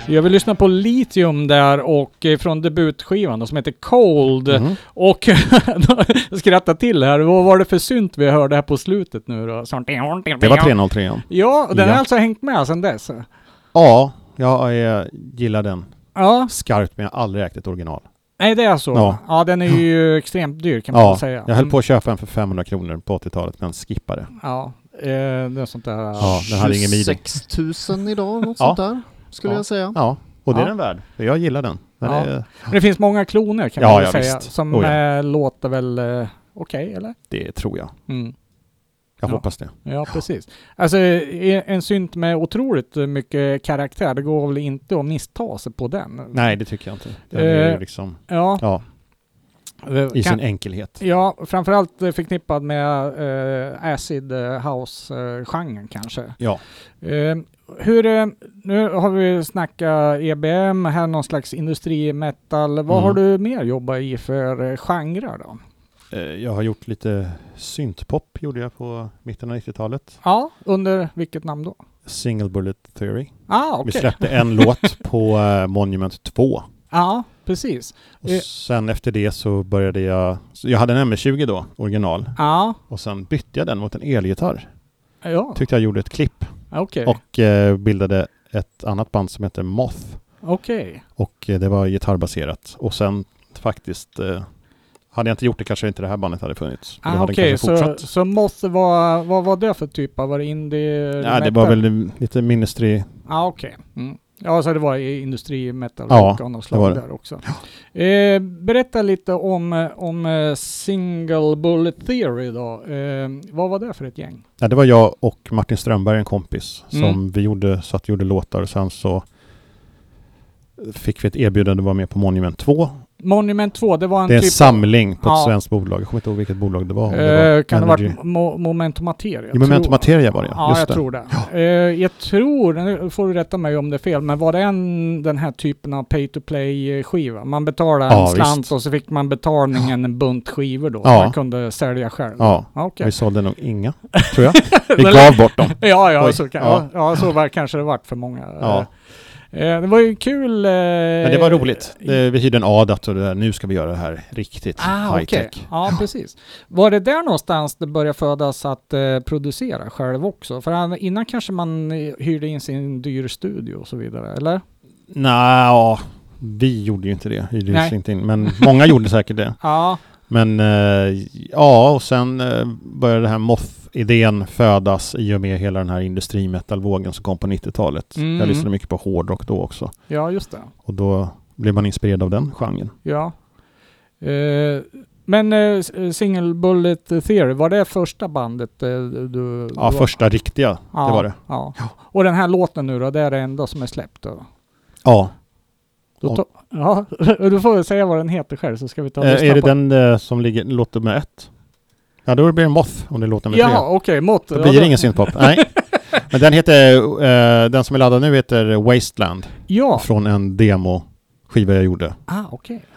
Speaker 2: Jag vill lyssna på Lithium där och från debutskivan då, som heter Cold.
Speaker 3: Mhm.
Speaker 2: Och skratta till här, vad var det för synt vi hörde här på slutet nu då? Sånt-
Speaker 3: Det var 303
Speaker 2: Ja, och den
Speaker 3: Ja.
Speaker 2: har alltså hängt med sedan dess.
Speaker 3: Ja, jag gillar den
Speaker 2: Ja,
Speaker 3: skarpt men jag har aldrig ägt ett original.
Speaker 2: nej det är så.
Speaker 3: Ja.
Speaker 2: Ja, den är ju extremt dyr kan man
Speaker 3: Ja,
Speaker 2: säga.
Speaker 3: jag höll på att köpa en för 500 kronor på 80-talet men skippade.
Speaker 2: Ja, eh, det är sånt där.
Speaker 3: Ja, den hade ingen midi.
Speaker 1: 26 000 idag, något
Speaker 3: Ja.
Speaker 1: sånt där. Skulle
Speaker 3: Ja.
Speaker 1: jag säga.
Speaker 3: Ja, och det
Speaker 2: Ja.
Speaker 3: är den värd. Jag gillar den. den
Speaker 2: Ja.
Speaker 3: är,
Speaker 2: Men det finns många kloner kan
Speaker 3: Ja,
Speaker 2: man väl
Speaker 3: ja,
Speaker 2: säga.
Speaker 3: visst.
Speaker 2: Som
Speaker 3: Oh, ja.
Speaker 2: eh, låter väl eh, okej, eller?
Speaker 3: det tror jag.
Speaker 2: Mm.
Speaker 3: Jag
Speaker 2: Ja.
Speaker 3: hoppas det.
Speaker 2: Ja, precis. Alltså en synt med otroligt mycket karaktär, det går väl inte att missta sig på den?
Speaker 3: Nej, det tycker jag inte. Den är ju
Speaker 2: Eh,
Speaker 3: liksom,
Speaker 2: Ja.
Speaker 3: ja,
Speaker 2: eh,
Speaker 3: i
Speaker 2: kan-
Speaker 3: sin enkelhet.
Speaker 2: Ja, framförallt förknippad med eh, acid house-genren kanske.
Speaker 3: Ja.
Speaker 2: Eh, hur, eh, nu har vi snackat EBM, här någon slags industrimetal. Vad
Speaker 3: Mm.
Speaker 2: har du mer jobbat i för eh, genrer då?
Speaker 3: Eh, Jag har gjort lite syntpop gjorde jag på mitten av 90-talet.
Speaker 2: Ja, under vilket namn då?
Speaker 3: Single Bullet Theory.
Speaker 2: Ah, okej.
Speaker 3: Vi släppte en låt på Monument 2.
Speaker 2: Ja, precis.
Speaker 3: Och sen efter det så började jag... så Jag hade en MS-20 då, original.
Speaker 2: Ja,
Speaker 3: Och sen bytte jag den mot en elgitarr.
Speaker 2: ja,
Speaker 3: Tyckte jag gjorde ett klipp.
Speaker 2: Okej.
Speaker 3: Och eh, bildade ett annat band som heter Moth.
Speaker 2: Okej.
Speaker 3: Och eh, det var gitarrbaserat. Och sen faktiskt... Eh, hade jag inte gjort det kanske inte det här bandet hade funnits.
Speaker 2: Ah, Okej,
Speaker 3: kanske
Speaker 2: så, så Moth var, vad var det för typ av, var det indie
Speaker 3: Ja, det var väl lite ministry...
Speaker 2: Ja, okej. Mm. Ja, så det var i industri metal
Speaker 3: Ja,
Speaker 2: av något slag där också. Eh, berätta lite om, eh, om eh, Single Bullet Theory då. Eh, vad var det för ett gäng?
Speaker 3: Ja, det var jag och Martin Strömberg, en kompis, som
Speaker 2: Mm.
Speaker 3: vi gjorde, satt och gjorde låtar. Och sen så fick vi ett erbjudande att vara med på Monument 2.
Speaker 2: Monument 2, det var en
Speaker 3: Det är en
Speaker 2: typ...
Speaker 3: samling på ett
Speaker 2: Ja.
Speaker 3: svenskt bolag. Jag kommer inte ihåg vilket bolag det var. det
Speaker 2: Eh, kan det ha varit mo Momentum Materia?
Speaker 3: Jo, Momentum Materia var det,
Speaker 2: Ja,
Speaker 3: just
Speaker 2: jag
Speaker 3: det.
Speaker 2: tror det. Eh, jag tror, nu får du rätta mig om det är fel, men var det en, den här typen av pay to play skiva? Man betalade en
Speaker 3: Ja,
Speaker 2: slant
Speaker 3: visst.
Speaker 2: och så fick man betalningen en bunt skivor då.
Speaker 3: Ja.
Speaker 2: Man kunde sälja själv.
Speaker 3: Ja,
Speaker 2: Ja, okej.
Speaker 3: vi sålde nog inga, tror jag. Vi gav bort dem.
Speaker 2: Ja, ja,
Speaker 3: Oj,
Speaker 2: så, kan,
Speaker 3: ja.
Speaker 2: ja. ja, så var, kanske det varit för många. Eh, det var ju kul. Eh,
Speaker 3: Men det var roligt. Det, vi hyrde en ADAT och det där, nu ska vi göra det här riktigt
Speaker 2: Ah,
Speaker 3: high
Speaker 2: okej.
Speaker 3: tech.
Speaker 2: Ja, precis. Var det där någonstans det började födas att eh, producera själv också? För an- innan kanske man hyrde in sin dyr studio och så vidare, eller?
Speaker 3: Nej, ja, vi gjorde ju inte det. Inte in, men många gjorde säkert det.
Speaker 2: Ja,
Speaker 3: Men ja, och sen började den här Moth-idén födas i och med hela den här industrimetal-vågen som kom på 90-talet.
Speaker 2: Mm.
Speaker 3: Jag lyssnade mycket på hårdrock då också.
Speaker 2: ja just det.
Speaker 3: Och då blev man inspirerad av den genren.
Speaker 2: Ja. Eh, men eh, s- Single Bullet Theory, var det första bandet eh, du...
Speaker 3: Ja,
Speaker 2: du
Speaker 3: första riktiga,
Speaker 2: ja,
Speaker 3: det var det.
Speaker 2: Ja. Och den här låten nu då, det är det enda som är släppt då?
Speaker 3: Ja.
Speaker 2: då
Speaker 3: Om-
Speaker 2: ja, du får väl säga vad den heter själv så ska vi ta och
Speaker 3: Eh,
Speaker 2: lyssna
Speaker 3: är det
Speaker 2: på
Speaker 3: den eh, som ligger, låter med ett? Ja, då blir det Moth om det låter med tre.
Speaker 2: Ja, okej, mått.
Speaker 3: Då
Speaker 2: ja,
Speaker 3: blir det ingen synthpop. Nej. Men den heter, eh, den som är laddad nu heter Wasteland.
Speaker 2: Ja,
Speaker 3: Från en demo skiva jag gjorde.
Speaker 2: ah, okej.
Speaker 4: Light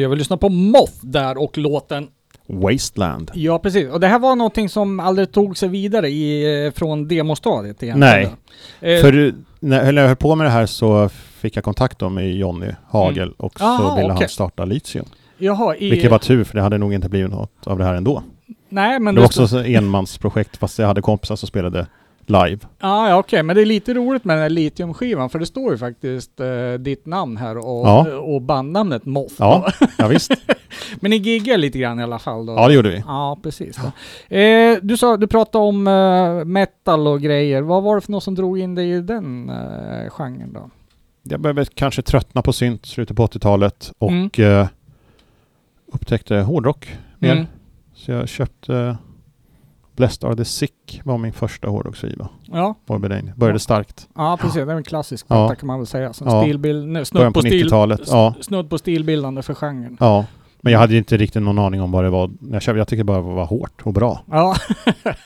Speaker 2: Jag vill lyssna på Moth där och låten
Speaker 3: Wasteland.
Speaker 2: Ja, precis. Och det här var någonting som aldrig tog sig vidare i, eh, från demostadiet egentligen.
Speaker 3: Nej.
Speaker 2: Eh,
Speaker 3: För när jag höll på med det här så fick jag kontakt då med Jonny Hagel och så
Speaker 2: Aha,
Speaker 3: ville
Speaker 2: Mm. okej.
Speaker 3: han starta Litium.
Speaker 2: Jaha, i,
Speaker 3: Vilket var tur för det hade nog inte blivit något av det här ändå.
Speaker 2: Nej, men
Speaker 3: det var också ett enmansprojekt fast jag hade kompisar som spelade live.
Speaker 2: Ja, ja okej, men det är lite roligt med den här litiumskivan för det står ju faktiskt eh, ditt namn här och,
Speaker 3: Ja.
Speaker 2: och bandnamnet Moth.
Speaker 3: Ja, ja visst.
Speaker 2: men ni giggar lite grann i alla fall då?
Speaker 3: Ja, det gjorde vi.
Speaker 2: Ja, precis. Eh, du, sa, du pratade om eh, metal och grejer. Vad var det för något som drog in dig i den eh, genren då?
Speaker 3: Jag började kanske tröttna på synt slutet på 80-talet och
Speaker 2: Mm.
Speaker 3: eh, upptäckte hårdrock mer.
Speaker 2: Mm.
Speaker 3: Så jag köpte Blessed Are The Sick var min första hårdrocksskiva.
Speaker 2: Ja,
Speaker 3: Angel. Började
Speaker 2: Ja.
Speaker 3: starkt.
Speaker 2: ja, precis. Det är en klassisk
Speaker 3: Ja.
Speaker 2: platta kan man väl säga. Som
Speaker 3: Ja.
Speaker 2: stilbild,
Speaker 3: Början
Speaker 2: snudd,
Speaker 3: på
Speaker 2: på stil,
Speaker 3: 90-talet. Ja,
Speaker 2: snudd på stilbildande för genren.
Speaker 3: ja. Men jag hade ju inte riktigt någon aning om vad det var. Jag, köpte, jag tyckte bara det var hårt och bra.
Speaker 2: Ja,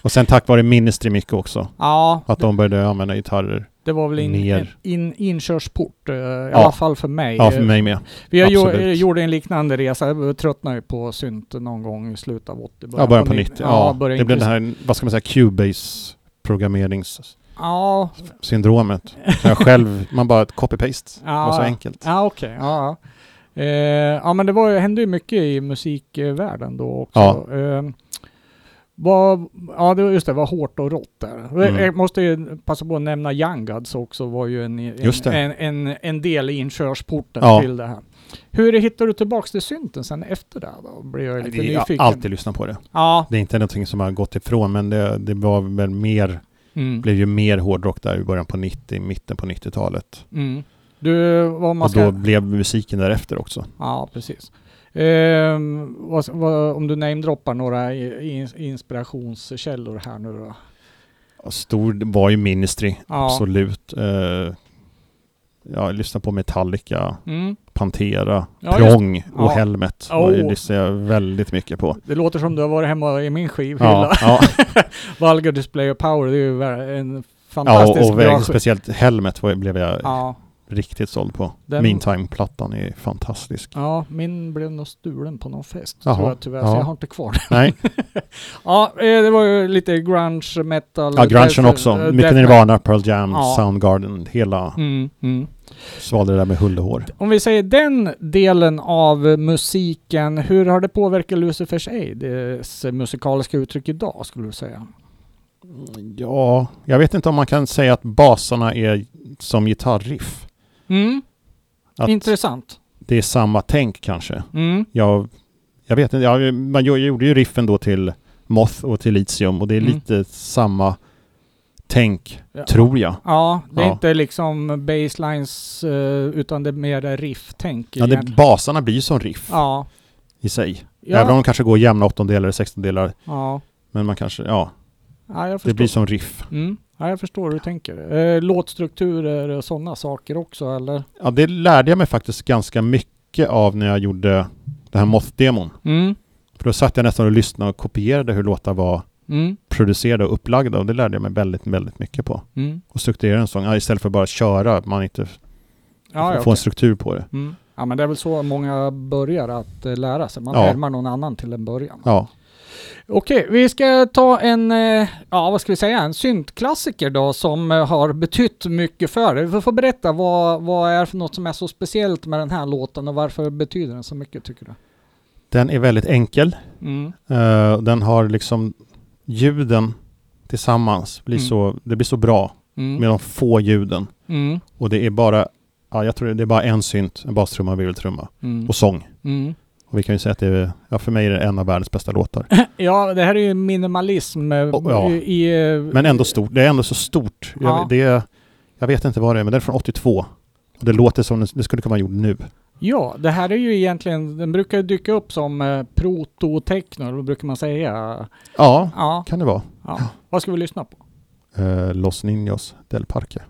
Speaker 3: Och sen tack vare Ministry mycket också.
Speaker 2: ja
Speaker 3: Att de började använda gitarrer.
Speaker 2: Det var väl in,
Speaker 3: ner.
Speaker 2: in, inkörsport. eh, I
Speaker 3: Ja.
Speaker 2: alla fall för mig.
Speaker 3: Ja, för mig med.
Speaker 2: Vi har gjort,
Speaker 3: Absolut.
Speaker 2: gjorde en liknande resa. Jag tröttnade på synt någon gång i slutet av 80
Speaker 3: Ja, början på 90. Ja,
Speaker 2: början
Speaker 3: det blev det här, vad ska man säga, Cubase programmeringssyndromet.
Speaker 2: Ja,
Speaker 3: Så jag själv, man bara copy-paste. Det
Speaker 2: Ja,
Speaker 3: var så
Speaker 2: ja.
Speaker 3: enkelt.
Speaker 2: ja okej. Ja, ja. Eh, ja, men det var, hände ju mycket i musikvärlden då också.
Speaker 3: Ja.
Speaker 2: Eh, vad, ja, det var just det, var hårt och rått där.
Speaker 3: Mm.
Speaker 2: Jag måste ju passa på att nämna Young Gods också, var ju en, en, en, en, en del i inkörsporten
Speaker 3: Ja.
Speaker 2: till det här. Hur hittar du tillbaks till synten sen efter det då? Blir jag lite
Speaker 3: Det är, jag
Speaker 2: nyfiken.
Speaker 3: har alltid lyssnat på det.
Speaker 2: Ja.
Speaker 3: Det är inte någonting som har gått ifrån men det, det var väl mer,
Speaker 2: Mm.
Speaker 3: blev ju mer hårdrock där i början på 90, mitten på 90-talet.
Speaker 2: Mm. Du,
Speaker 3: Och
Speaker 2: ska...
Speaker 3: då blev musiken därefter också.
Speaker 2: Ja, precis. Ehm, vad, vad, om du namedroppar några in, inspirationskällor här nu då?
Speaker 3: Och Stor var ju Ministry,
Speaker 2: Ja.
Speaker 3: absolut. Eh, jag lyssnade på Metallica,
Speaker 2: Mm.
Speaker 3: Pantera,
Speaker 2: Ja, just-
Speaker 3: Prong och
Speaker 2: Ja.
Speaker 3: Helmet.
Speaker 2: Oh.
Speaker 3: Oh. lyssnade jag väldigt mycket på.
Speaker 2: Det låter som du har varit hemma i min skivhylla.
Speaker 3: Ja, ja,
Speaker 2: Valga Display of Power, det är ju en
Speaker 3: ja
Speaker 2: fantastisk
Speaker 3: och
Speaker 2: bra
Speaker 3: speciellt Helmet blev jag
Speaker 2: Ja,
Speaker 3: riktigt såld på.
Speaker 2: Den-
Speaker 3: Meantime-plattan är fantastisk.
Speaker 2: ja, min blev nog stulen på någon fest
Speaker 3: Jaha,
Speaker 2: tror jag tyvärr, så
Speaker 3: ja.
Speaker 2: jag har inte kvar den.
Speaker 3: Nej,
Speaker 2: Ja, eh, det var ju lite grunge, metal.
Speaker 3: ja, grungen också. Mycket
Speaker 2: death-
Speaker 3: Nirvana, Pearl Jam,
Speaker 2: Ja.
Speaker 3: Soundgarden, hela
Speaker 2: Mm, mm.
Speaker 3: svalde det där med hull och hår.
Speaker 2: Om vi säger den delen av musiken, hur har det påverkat Lucifers Aids musikaliska uttryck idag skulle du säga?
Speaker 3: Ja, jag vet inte om man kan säga att basarna är som gitarriff.
Speaker 2: Mm,
Speaker 3: Att
Speaker 2: intressant.
Speaker 3: det är samma tänk kanske.
Speaker 2: Mm,
Speaker 3: Jag, jag vet inte, jag, man gjo- gjorde ju riffen då till Moth och till Litium och det är
Speaker 2: Mm.
Speaker 3: lite samma tänk,
Speaker 2: Ja.
Speaker 3: tror jag.
Speaker 2: Ja, det är
Speaker 3: Ja.
Speaker 2: inte liksom basslines eh, utan det är mer riff-tänk.
Speaker 3: Ja, det, basarna blir som riff
Speaker 2: ja.
Speaker 3: i sig.
Speaker 2: Ja.
Speaker 3: Även om de kanske går jämna åttondelar eller sextondelar.
Speaker 2: ja.
Speaker 3: Men man kanske, ja,
Speaker 2: ja,
Speaker 3: det blir som riff.
Speaker 2: Mm. Ja, jag förstår hur du tänker. Eh, låtstrukturer och sådana saker också, eller?
Speaker 3: Ja, det lärde jag mig faktiskt ganska mycket av när jag gjorde den här Moth-demon.
Speaker 2: Mm.
Speaker 3: För då satt jag nästan och lyssnade och kopierade hur låtar var
Speaker 2: Mm.
Speaker 3: producerade och upplagda och det lärde jag mig väldigt, väldigt mycket på.
Speaker 2: Mm.
Speaker 3: Och strukturera en sång ja, istället för bara köra, man inte
Speaker 2: Ja,
Speaker 3: får en
Speaker 2: okej.
Speaker 3: struktur på det.
Speaker 2: mm. ja, men det är väl så många börjar att eh, lära sig. Man
Speaker 3: Ja.
Speaker 2: härmar någon annan till en början.
Speaker 3: Ja,
Speaker 2: Okej, vi ska ta en, eh, ja vad ska vi säga, en syntklassiker då som eh, har betytt mycket för dig. Du får berätta vad, vad är för något som är så speciellt med den här låten och varför betyder den så mycket tycker du?
Speaker 3: den är väldigt enkel.
Speaker 2: Mm.
Speaker 3: Eh, den har liksom ljuden tillsammans blir
Speaker 2: Mm.
Speaker 3: så, det blir så bra
Speaker 2: Mm.
Speaker 3: med de få ljuden.
Speaker 2: Mm.
Speaker 3: Och det är bara, ja jag tror det är bara en synt, en bastrumma, en virveltrumma
Speaker 2: Mm.
Speaker 3: och sång. Och vi kan ju säga att det är, ja för mig är det en av världens bästa låtar.
Speaker 2: Ja, det här är ju minimalism
Speaker 3: Oh, ja.
Speaker 2: i... eh,
Speaker 3: Men ändå stort, det är ändå så stort.
Speaker 2: Ja.
Speaker 3: Jag, det jag vet inte vad det är, men det är från 82. Och det låter som det, skulle kunna vara gjort nu.
Speaker 2: Ja, det här är ju egentligen, den brukar ju dyka upp som eh, prototechno, brukar man säga?
Speaker 3: Ja,
Speaker 2: Ja,
Speaker 3: kan det vara.
Speaker 2: ja. Vad ska vi lyssna på?
Speaker 3: Eh, Los Niños del Parque.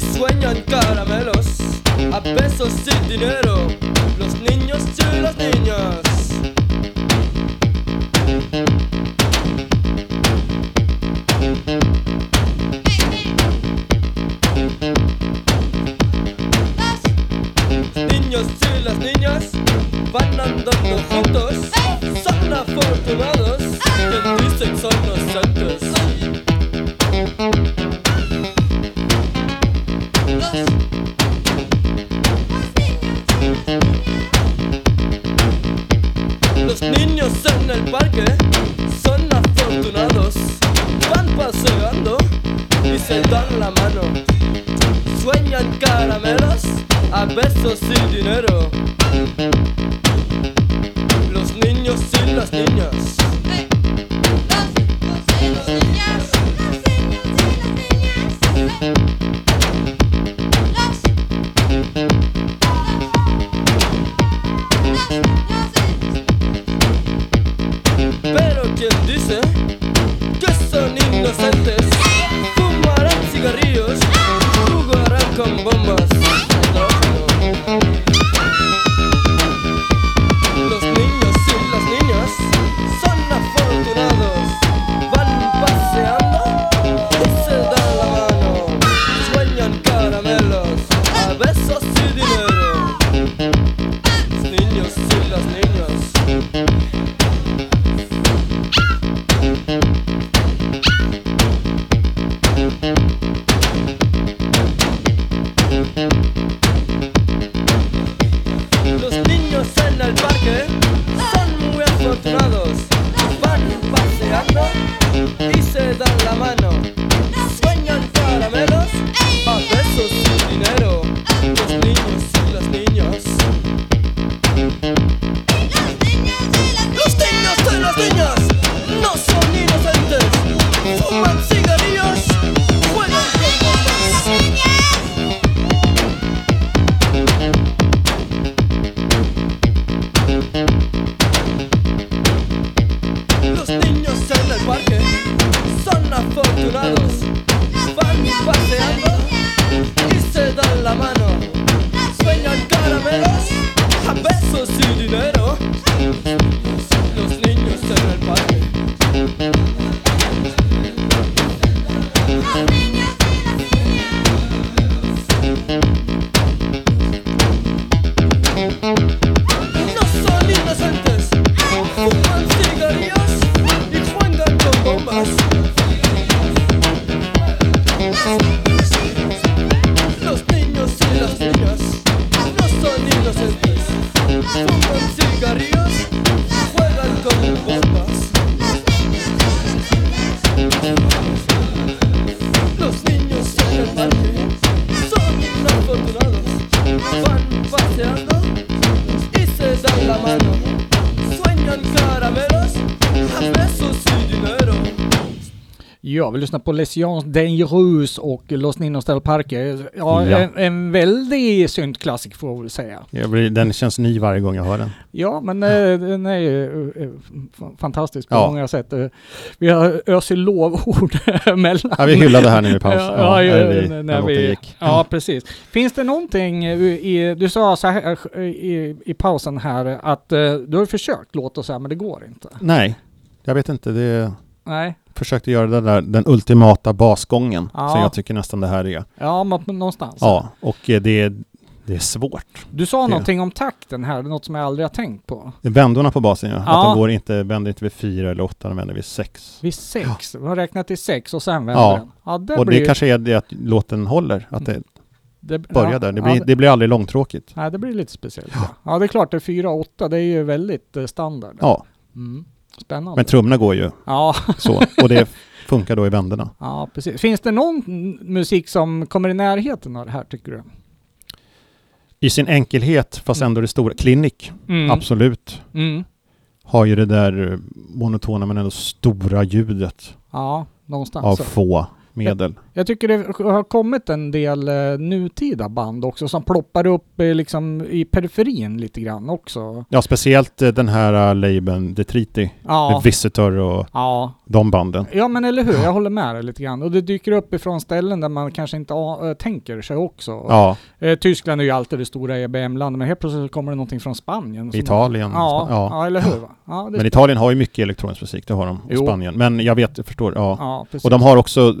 Speaker 4: Sueñan caramelos a pesos sin dinero. Los niños y las niñas.
Speaker 2: Ja, vi lyssnar på Lesions Dangerous och Los Ninos del Parque. Ja,
Speaker 3: Ja.
Speaker 2: En, en väldig syntklassiker får jag väl säga.
Speaker 3: Jag blir, den känns ny varje gång jag hör den.
Speaker 2: Ja, men eh, den är ju eh, f- fantastisk på
Speaker 3: Ja.
Speaker 2: många sätt. Eh, Vi har öst i lovord mellan.
Speaker 3: Ja, vi hyllade här nu i paus.
Speaker 2: Ja, ja,
Speaker 3: när
Speaker 2: ja,
Speaker 3: vi-
Speaker 2: när vi,
Speaker 3: gick.
Speaker 2: ja, precis. Finns det någonting eh, i, du sa så här eh, i, i pausen här att eh, du har försökt låta så här men det går inte.
Speaker 3: Nej, jag vet inte. Det
Speaker 2: Nej,
Speaker 3: försökte göra den där, den ultimata basgången.
Speaker 2: Ja.
Speaker 3: Som jag tycker nästan det här är.
Speaker 2: ja men någonstans.
Speaker 3: Ja, och eh, det, det är svårt.
Speaker 2: Du sa
Speaker 3: Det-
Speaker 2: någonting om takten här, något som jag aldrig har tänkt på.
Speaker 3: Vändorna på basen ja.
Speaker 2: Ja.
Speaker 3: Att de går inte, vänder inte vid fyra eller åtta, de vänder vid sex.
Speaker 2: Vid sex, vi har räknat till sex och sen vänder
Speaker 3: Ja.
Speaker 2: den. Ja, det
Speaker 3: och
Speaker 2: blir
Speaker 3: det kanske är det att låten håller, att det
Speaker 2: det,
Speaker 3: börjar
Speaker 2: ja,
Speaker 3: där. Det
Speaker 2: ja,
Speaker 3: blir, det blir aldrig långtråkigt.
Speaker 2: Nej, det blir lite speciellt. Ja, ja det är klart, det är fyra och åtta, det är ju väldigt eh, standard.
Speaker 3: Ja,
Speaker 2: Mm. Spännande.
Speaker 3: men trummorna går ju
Speaker 2: ja,
Speaker 3: så. Och det funkar då i vändorna.
Speaker 2: ja, precis. Finns det någon musik som kommer i närheten av det här, tycker du?
Speaker 3: I sin enkelhet, fast ändå det stora. Clinic,
Speaker 2: Mm.
Speaker 3: absolut.
Speaker 2: Mm.
Speaker 3: Har ju det där eh, monotona men ändå stora ljudet
Speaker 2: Ja, någonstans.
Speaker 3: av
Speaker 2: så.
Speaker 3: få medel.
Speaker 2: Jag tycker det har kommit en del eh, nutida band också som ploppar upp eh, liksom i periferin lite grann också.
Speaker 3: Ja, speciellt eh, den här uh, labeln Detriti,
Speaker 2: Ja,
Speaker 3: Visitor och
Speaker 2: ja.
Speaker 3: de banden.
Speaker 2: ja men eller hur, jag håller med dig lite grann. Och det dyker upp ifrån ställen där man kanske inte äh, tänker sig också.
Speaker 3: Ja,
Speaker 2: Eh, Tyskland är ju alltid det stora EBM-landet, men helt plötsligt så kommer det någonting från Spanien.
Speaker 3: Italien.
Speaker 2: Ja, ja.
Speaker 3: ja.
Speaker 2: eller hur? Ja,
Speaker 3: Men Italien har ju mycket elektronisk musik, det har de.
Speaker 2: Jo.
Speaker 3: Spanien. Men jag vet, jag förstår. Ja. Och de har också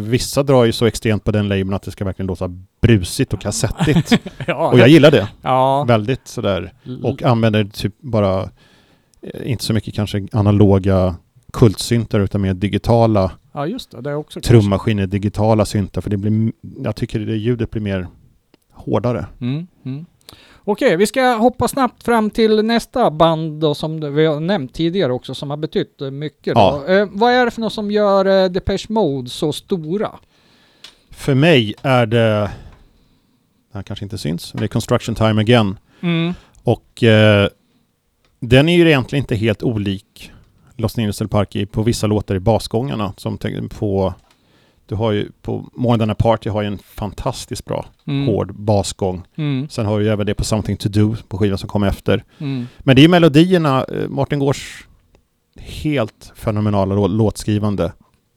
Speaker 3: vissa drar ju så extremt på den labeln att det ska verkligen låta brusigt och kassettigt.
Speaker 2: ja,
Speaker 3: och jag gillar det.
Speaker 2: ja.
Speaker 3: Väldigt sådär. Och använder typ bara, eh, inte så mycket kanske analoga kultsyntar utan mer digitala
Speaker 2: ja, just det. Det är också
Speaker 3: trummaskiner, digitala syntar. För det blir, jag tycker det ljudet blir mer hårdare.
Speaker 2: Mm, mm. Okej, vi ska hoppa snabbt fram till nästa band då, som vi har nämnt tidigare också, som har betytt mycket.
Speaker 3: Ja.
Speaker 2: Eh, vad är det för något som gör eh, Depeche Mode så stora?
Speaker 3: För mig är det, det här kanske inte syns, men det är Construction Time Again.
Speaker 2: Mm.
Speaker 3: Och eh, den är ju egentligen inte helt olik in Industrial Park i, på vissa låtar i basgångarna. Som på, du har ju på More Party har ju en fantastiskt bra
Speaker 2: Mm.
Speaker 3: hård basgång.
Speaker 2: Mm.
Speaker 3: Sen har du ju även det på Something To Do på skivan som kom efter.
Speaker 2: Mm.
Speaker 3: Men det är ju melodierna, eh, Martin Gårds helt fenomenala lå- låtskrivande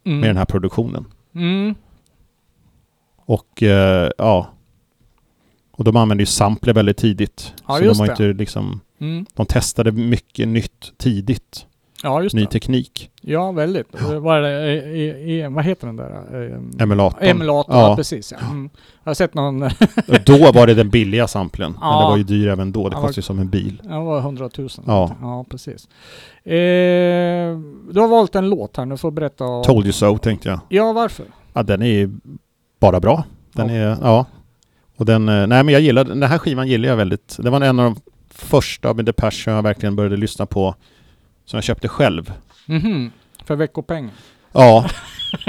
Speaker 2: Mm.
Speaker 3: med den här produktionen.
Speaker 2: Mm.
Speaker 3: Och eh, ja, och de använde ju sampler väldigt tidigt.
Speaker 2: Ja,
Speaker 3: så de har
Speaker 2: det.
Speaker 3: inte liksom,
Speaker 2: Mm.
Speaker 3: de testade mycket nytt tidigt.
Speaker 2: Ja, just
Speaker 3: Ny
Speaker 2: det.
Speaker 3: teknik.
Speaker 2: Ja, väldigt. Eh, Vad, eh, eh, eh, vad heter den där?
Speaker 3: Emulatorn.
Speaker 2: Emulator, ja.
Speaker 3: Ja.
Speaker 2: precis. Ja. Mm. Jag har sett någon,
Speaker 3: då var det den billiga samplen. Men
Speaker 2: Ja.
Speaker 3: det var ju dyr även då. Det
Speaker 2: Ja,
Speaker 3: kostade ju som en bil.
Speaker 2: det var 100 000.
Speaker 3: Ja.
Speaker 2: ja precis. Eh, du har valt en låt här, nu får berätta.
Speaker 3: Told you so tänkte jag.
Speaker 2: Ja, varför?
Speaker 3: Ja, den är ju bara bra. Den
Speaker 2: Ja.
Speaker 3: är, ja. Och den, eh, nej men jag gillar, den här skivan gillar jag väldigt. Det var en av de första med Depeche jag verkligen började lyssna på. Som jag köpte själv.
Speaker 2: Mhm. För veckopengen.
Speaker 3: Ja.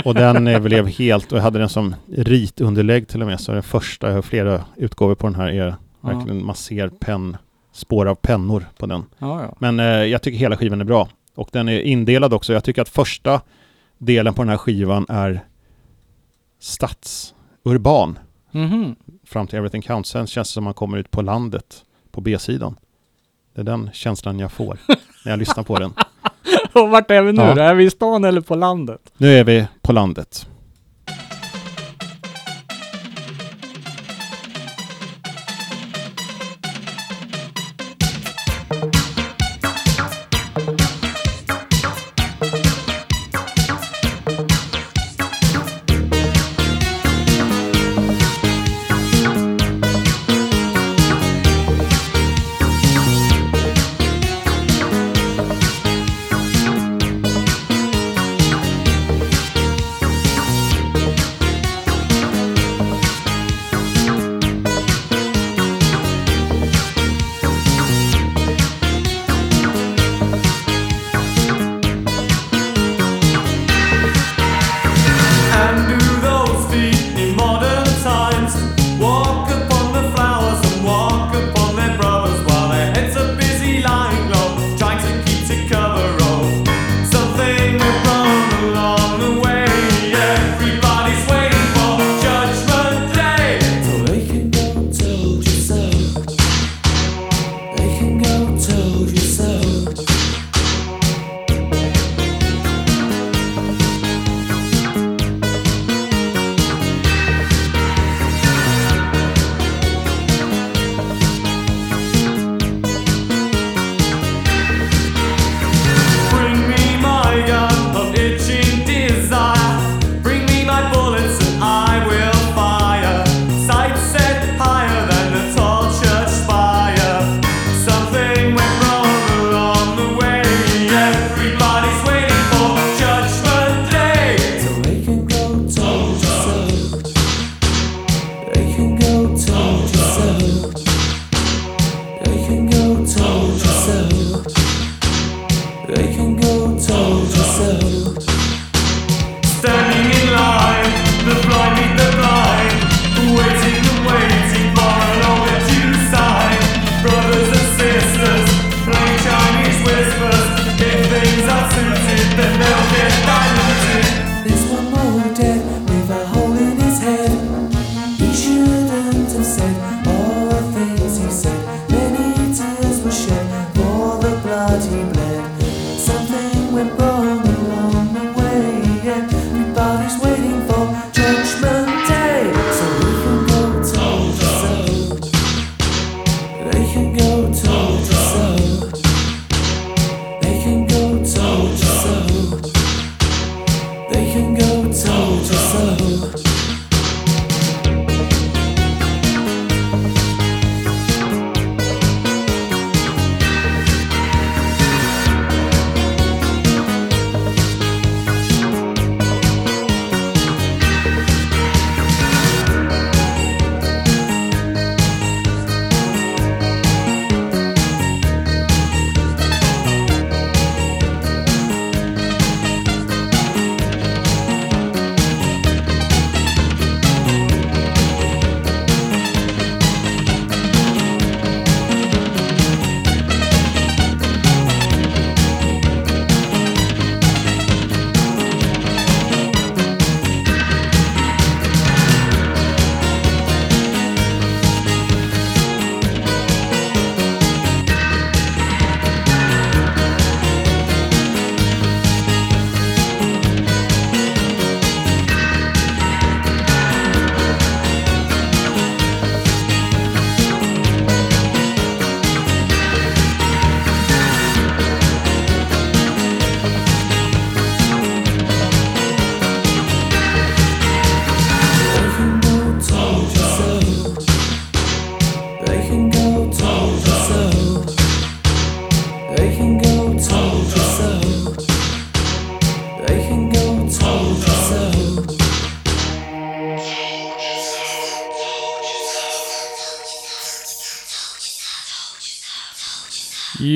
Speaker 3: Och den eh, blev helt, och jag hade den som ritunderlägg till och med. Så den första, jag har flera utgåvor på den här, är verkligen, man ser penn, spår av pennor på den.
Speaker 2: Ja, ja.
Speaker 3: Men eh, jag tycker hela skivan är bra. Och den är indelad också. Jag tycker att första delen på den här skivan är stadsurban.
Speaker 2: Mhm.
Speaker 3: Fram till Everything Counts. Sen känns det som man kommer ut på landet på B-sidan. Det är den känslan jag får när jag lyssnar på den.
Speaker 2: Och vart är vi nu
Speaker 3: Ja.
Speaker 2: då? Är vi i stan eller på landet?
Speaker 3: Nu är vi på landet.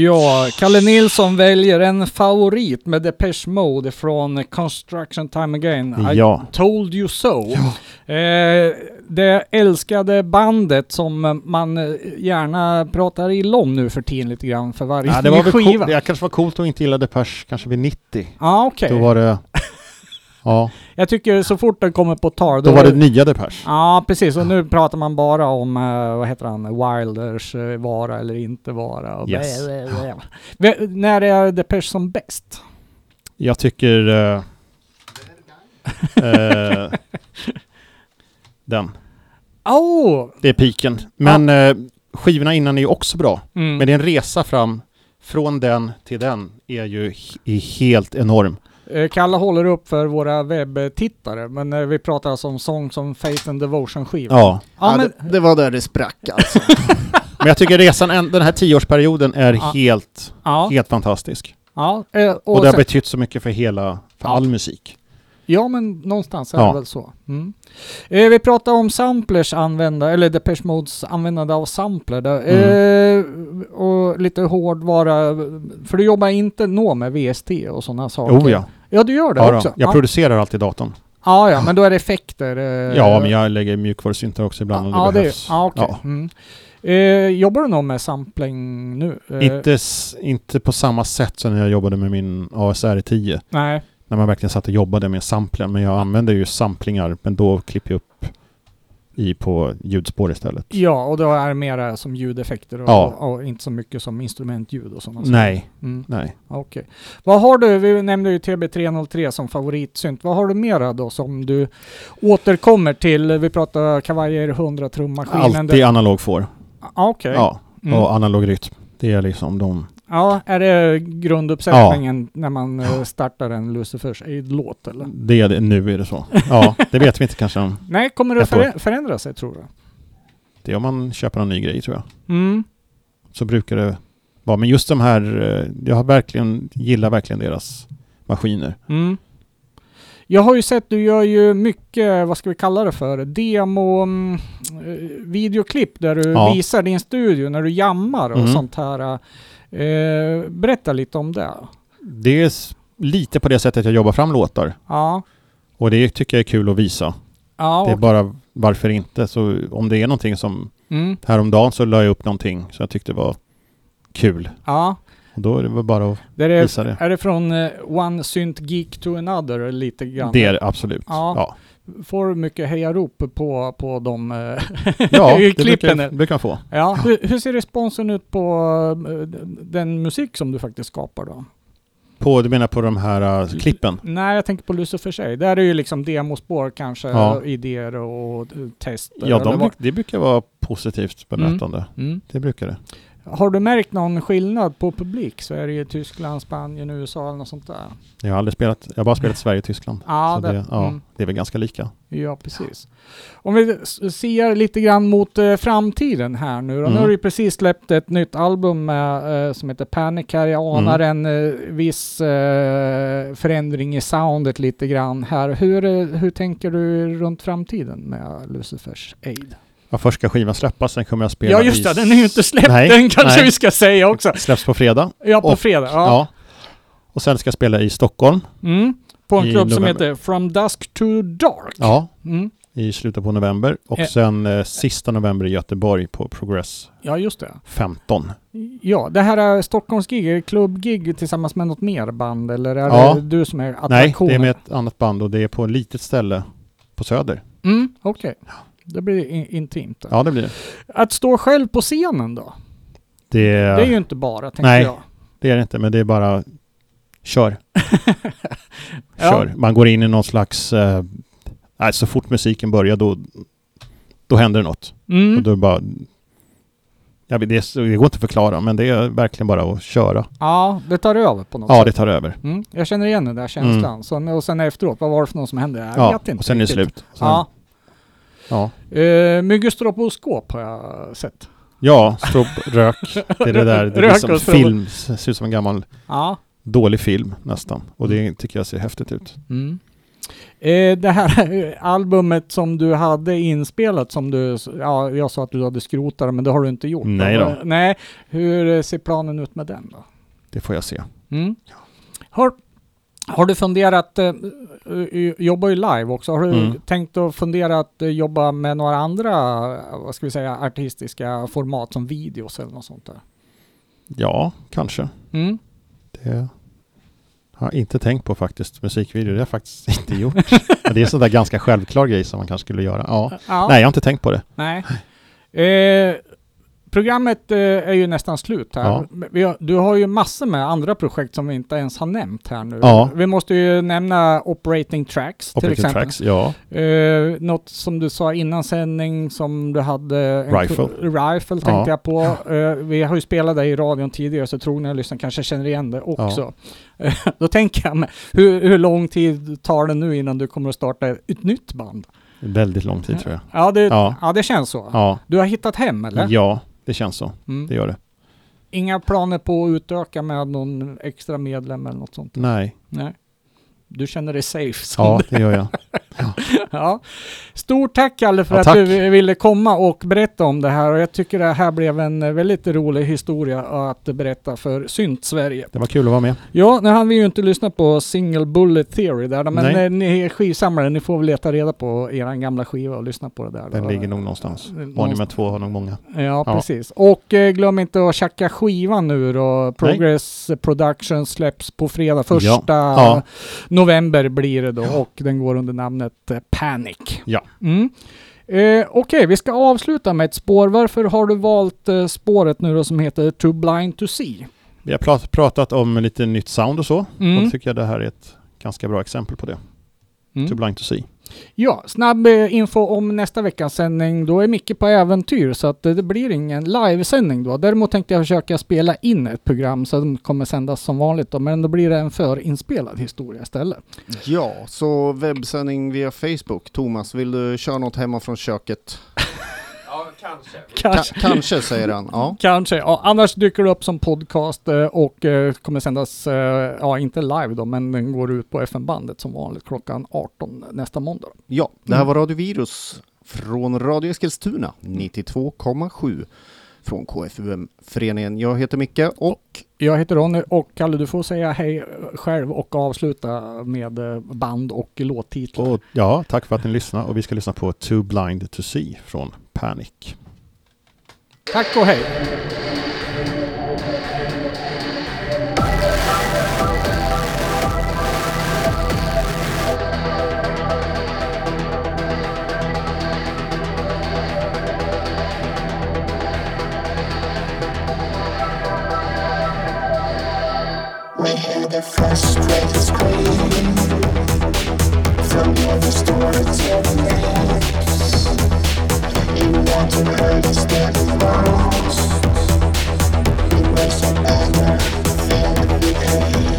Speaker 2: Ja, Kalle Nilsson väljer en favorit med Depeche Mode från Construction Time Again.
Speaker 3: Ja.
Speaker 2: I told you so. Eh, det älskade bandet som man eh, gärna pratar illa om nu för tiden lite grann för varje
Speaker 3: Ja, det var
Speaker 2: skiva.
Speaker 3: cool, det kanske var coolt att inte gilla Depeche kanske vid 90.
Speaker 2: Ja, okej.
Speaker 3: Då var det... Ja,
Speaker 2: Jag tycker så fort den kommer på tal
Speaker 3: då var det nya Depeche.
Speaker 2: Ja, precis. Och nu pratar man bara om, eh, vad heter han, Wilders eh, vara eller inte vara. Och
Speaker 3: Yes.
Speaker 2: Ve- När är Depeche som bäst?
Speaker 3: Jag tycker... eh, den.
Speaker 2: Oh!
Speaker 3: Det är piken. Men eh, skivorna innan är ju också bra.
Speaker 2: Mm.
Speaker 3: Men det är en resa fram från den till den är ju är helt enorm.
Speaker 2: Eh, Kalle håller upp för våra webbtittare, men eh, vi pratar alltså om sång som Faith and Devotion-skivan.
Speaker 3: Ja.
Speaker 2: Ja,
Speaker 1: Ja,
Speaker 2: men,
Speaker 1: det, det var där det sprack alltså.
Speaker 3: Men jag tycker resan, en- den här tioårsperioden är
Speaker 2: Ja.
Speaker 3: helt,
Speaker 2: ja,
Speaker 3: helt fantastisk.
Speaker 2: ja, eh, och
Speaker 3: Och det har
Speaker 2: sen,
Speaker 3: betytt så mycket för hela, för
Speaker 2: Ja.
Speaker 3: all musik.
Speaker 2: ja, men någonstans är
Speaker 3: Ja.
Speaker 2: det väl så. Mm. Eh, vi pratar om samplers använda, eller Depeche Modes användande av sampler. Där. Eh, och lite hårdvara, för du jobbar inte nå med VST och sådana saker.
Speaker 3: Oh ja.
Speaker 2: Ja, du gör det
Speaker 3: ja
Speaker 2: också?
Speaker 3: då. Jag
Speaker 2: ja.
Speaker 3: producerar alltid datorn.
Speaker 2: ja, ja, men då är det effekter. Eh,
Speaker 3: Ja, men jag lägger mjukvarusyntar också ibland om det
Speaker 2: ja,
Speaker 3: behövs.
Speaker 2: Ja, okej.
Speaker 3: Ja.
Speaker 2: Mm. Eh, jobbar du någon med sampling nu? Eh,
Speaker 3: Inte, inte på samma sätt som när jag jobbade med min ASR 10.
Speaker 2: Nej.
Speaker 3: När man verkligen satt och jobbade med samplen. Men jag använder ju samplingar, men då klipper jag upp i på ljudspår istället.
Speaker 2: Ja, och då är det mera som ljudeffekter och,
Speaker 3: Ja.
Speaker 2: och, inte så mycket som instrumentljud och sådana
Speaker 3: Nej,
Speaker 2: Mm,
Speaker 3: nej.
Speaker 2: Okej. Vad har du, vi nämnde ju TB303 som favoritsynt. Vad har du mera då som du återkommer till? Vi pratar kavajer, 100 trummaskinen.
Speaker 3: Alltid analog får.
Speaker 2: Ah, Okej.
Speaker 3: Ja,
Speaker 2: Mm.
Speaker 3: och analog rytm. Det är liksom de...
Speaker 2: Ja, är det grunduppsättningen när man eh, startar en Lucifers Aid-låt eller?
Speaker 3: Det är det, nu är det så. Ja, det vet vi inte kanske om...
Speaker 2: Nej, kommer det förä- förändra sig tror du?
Speaker 3: Det är om man köper någon ny grej tror jag.
Speaker 2: Mm.
Speaker 3: Så brukar det vara. Men just de här, eh, jag har verkligen, gillar verkligen deras maskiner.
Speaker 2: Mm. Jag har ju sett, du gör ju mycket, vad ska vi kalla det för, demo, mm, eh, videoklipp där du
Speaker 3: Ja.
Speaker 2: visar din studio när du jammar och
Speaker 3: Mhm.
Speaker 2: sånt här. Eh, berätta lite om det.
Speaker 3: Det är lite på det sättet jag jobbar fram låtar.
Speaker 2: Ja.
Speaker 3: Och det tycker jag är kul att visa.
Speaker 2: Ja,
Speaker 3: Det är
Speaker 2: och,
Speaker 3: bara varför inte. Så om det är någonting som,
Speaker 2: mm,
Speaker 3: häromdagen så la jag upp någonting som jag tyckte var kul.
Speaker 2: ja.
Speaker 3: Och då är det väl bara att
Speaker 2: Det är,
Speaker 3: visa det.
Speaker 2: är det från eh, One Synt Geek to Another lite grann?
Speaker 3: Det är det absolut.
Speaker 2: Ja.
Speaker 3: Ja,
Speaker 2: Får du mycket hejarop på, på de eh,
Speaker 3: ja det
Speaker 2: klippen?
Speaker 3: brukar, brukar man få.
Speaker 2: Ja, hur, hur ser responsen ut på eh, den musik som du faktiskt skapar då?
Speaker 3: På, du menar på de här uh, klippen?
Speaker 2: Nej, jag tänker på Lucifer sig. Där är ju liksom demospår kanske,
Speaker 3: Ja.
Speaker 2: idéer och tester.
Speaker 3: Ja, de, det brukar vara positivt bemötande.
Speaker 2: Mm.
Speaker 3: Det brukar det.
Speaker 2: Har du märkt någon skillnad på publik? Sverige, Tyskland, Spanien, USA eller något sånt där?
Speaker 3: Jag har aldrig spelat, jag har bara spelat Sverige Tyskland.
Speaker 2: Ja,
Speaker 3: det,
Speaker 2: det-
Speaker 3: ja,
Speaker 2: mm.
Speaker 3: det är väl ganska lika.
Speaker 2: Ja, precis. Om vi ser lite grann mot eh, framtiden här nu då. Nu
Speaker 3: Mm.
Speaker 2: har du ju precis släppt ett nytt album med, eh, som heter Panic här. Jag anar en eh, viss eh, förändring i soundet lite grann här. Hur, eh, hur tänker du runt framtiden med Lucifers Aid?
Speaker 3: Ja, först ska skivan släppas, sen kommer jag spela
Speaker 2: Ja, just
Speaker 3: i
Speaker 2: det. Den är ju inte släppt
Speaker 3: Nej,
Speaker 2: än kanske
Speaker 3: nej.
Speaker 2: vi ska säga också.
Speaker 3: Släpps på fredag.
Speaker 2: Ja, på
Speaker 3: Och-
Speaker 2: fredag.
Speaker 3: Ja.
Speaker 2: Ja.
Speaker 3: Och sen ska jag spela i Stockholm.
Speaker 2: Mm. På en
Speaker 3: I
Speaker 2: klubb som heter From Dusk to Dark.
Speaker 3: Ja,
Speaker 2: Mm.
Speaker 3: i slutet på november. Och
Speaker 2: Eh.
Speaker 3: sen eh, sista november i Göteborg på Progress
Speaker 2: Ja, just det.
Speaker 3: 15.
Speaker 2: Ja, det här är Stockholmsgig, klubbgig tillsammans med något mer band eller är
Speaker 3: Ja.
Speaker 2: det du som är
Speaker 3: Nej,
Speaker 2: attraktionen?
Speaker 3: det är med ett annat band och det är på ett litet ställe på Söder.
Speaker 2: Mm, okej. Det blir in- intimt. då.
Speaker 3: Ja, det blir det.
Speaker 2: Att stå själv på scenen då?
Speaker 3: Det,
Speaker 2: Det är ju inte bara, tänker
Speaker 3: Nej.
Speaker 2: jag.
Speaker 3: det är det inte, men det är bara kör.
Speaker 2: Ja.
Speaker 3: kör. Man går in i någon slags... Eh, nej, så fort musiken börjar då, då händer det något. Och
Speaker 2: Mm.
Speaker 3: då är det bara... Ja, det, är, så- det går inte att förklara, men det är verkligen bara att köra.
Speaker 2: Ja, det tar över på något
Speaker 3: Ja,
Speaker 2: sätt.
Speaker 3: det tar över.
Speaker 2: Mm. Jag känner igen den där känslan. Så, och sen efteråt, vad var det för något som hände? Jag
Speaker 3: Ja,
Speaker 2: vet inte
Speaker 3: och sen är det slut. Sen,
Speaker 2: Ja.
Speaker 3: Ja.
Speaker 2: Uh, Myggelstroboskop har jag sett.
Speaker 3: Ja, strop, rök. Det är det där. Det är som
Speaker 2: och strop.
Speaker 3: film. Ser ut som en gammal
Speaker 2: Ja.
Speaker 3: dålig film nästan. Och det tycker jag ser häftigt ut.
Speaker 2: Mm. Eh, det här albumet som du hade inspelat som du, ja jag sa att du hade skrotat det, men det har du inte gjort.
Speaker 3: Nej då.
Speaker 2: Eh, Nej, hur ser planen ut med den då?
Speaker 3: Det får jag se.
Speaker 2: Mm. Har, har du funderat, eh, eh, jobbar ju live också, har du
Speaker 3: Mm.
Speaker 2: tänkt att fundera att eh, jobba med några andra, eh, vad ska vi säga, artistiska format som videos eller något sånt där?
Speaker 3: Ja, kanske.
Speaker 2: Mm.
Speaker 3: Det har jag inte tänkt på faktiskt. Musikvideo, det har jag faktiskt inte gjort. Men det är en sån där ganska självklar grej som man kanske skulle göra. Ja.
Speaker 2: Ja.
Speaker 3: Nej, jag har inte tänkt på det.
Speaker 2: Nej. Eh, programmet eh, är ju nästan slut här.
Speaker 3: Ja.
Speaker 2: Har, du har ju massor med andra projekt som vi inte ens har nämnt här nu.
Speaker 3: Ja.
Speaker 2: Vi måste ju nämna Operating Tracks till
Speaker 3: Operating
Speaker 2: exempel.
Speaker 3: Tracks, ja.
Speaker 2: Eh, något som du sa innan sändning som du hade...
Speaker 3: Rifle.
Speaker 2: Rifle tänkte
Speaker 3: Ja.
Speaker 2: jag på. Eh, vi har ju spelat det i radion tidigare så tror ni att lyssnarna kanske känner igen det också. Eh, Då tänker jag, men hur, hur lång tid tar det nu innan du kommer att starta ett nytt band?
Speaker 3: Väldigt lång tid tror jag.
Speaker 2: Ja, det, ja.
Speaker 3: Ja.
Speaker 2: det känns så.
Speaker 3: Ja,
Speaker 2: Du har hittat hem eller?
Speaker 3: ja det känns så.
Speaker 2: Mm.
Speaker 3: Det gör det.
Speaker 2: Inga planer på att utöka med någon extra medlem eller något sånt?
Speaker 3: Nej.
Speaker 2: Nej. Du känner dig safe som
Speaker 3: Ja,
Speaker 2: det.
Speaker 3: det gör jag.
Speaker 2: Ja. Stort tack Kalle för
Speaker 3: Ja,
Speaker 2: att
Speaker 3: tack.
Speaker 2: du ville komma och berätta om det här och jag tycker det här blev en eh, väldigt rolig historia att berätta för Synt-Sverige.
Speaker 3: Det var kul att vara med.
Speaker 2: Ja, nu hann vi ju inte lyssna på Single Bullet Theory där, men
Speaker 3: Nej.
Speaker 2: eh, ni är skivsamlare, ni får väl leta reda på eran gamla skiva och lyssna på det där.
Speaker 3: Den
Speaker 2: då.
Speaker 3: ligger nog någonstans. Monument 2 har nog många.
Speaker 2: Ja, precis. Och eh, glöm inte att checka skivan nu då. Progress Production släpps på fredag. Första
Speaker 3: Ja.
Speaker 2: november blir det då och den går under namnet eh, Panic.
Speaker 3: Ja.
Speaker 2: Mm. Eh, Okej, vi ska avsluta med ett spår. Varför har du valt eh, spåret nu då som heter Too Blind to See?
Speaker 3: Vi har prat- pratat om lite nytt sound och så. Och
Speaker 2: Mm.
Speaker 3: då tycker jag det här är ett ganska bra exempel på det.
Speaker 2: Mm.
Speaker 3: Too blind to see.
Speaker 2: Ja, snabb eh, info om nästa veckas sändning. Då är Micke på äventyr så att eh, det blir ingen livesändning då. Däremot tänkte jag försöka spela in ett program så det kommer sändas som vanligt då. Men då blir det en förinspelad historia istället.
Speaker 1: Ja, så webbsändning via Facebook. Thomas, vill du köra något hemma från köket?
Speaker 5: Ja, kanske.
Speaker 2: Kanske.
Speaker 1: Ka- kanske, säger han. Ja.
Speaker 2: Kanske. Ja, annars dyker det upp som podcast eh, och eh, kommer sändas, eh, ja inte live då, men den går ut på FM-bandet som vanligt klockan 18 nästa måndag.
Speaker 1: ja, det här
Speaker 2: Mm.
Speaker 1: var Radio Virus från Radio Eskilstuna, 92,7 från KFUM-föreningen. Jag heter Micke och
Speaker 2: Jag heter Ronny och Kalle du får säga hej själv och avsluta med band och låttitlar.
Speaker 3: Och ja, tack för att ni lyssnade. Och vi ska lyssna på Too blind to see från Panic.
Speaker 2: Tack och hej!
Speaker 6: the frustrated scream From the other name Thank you.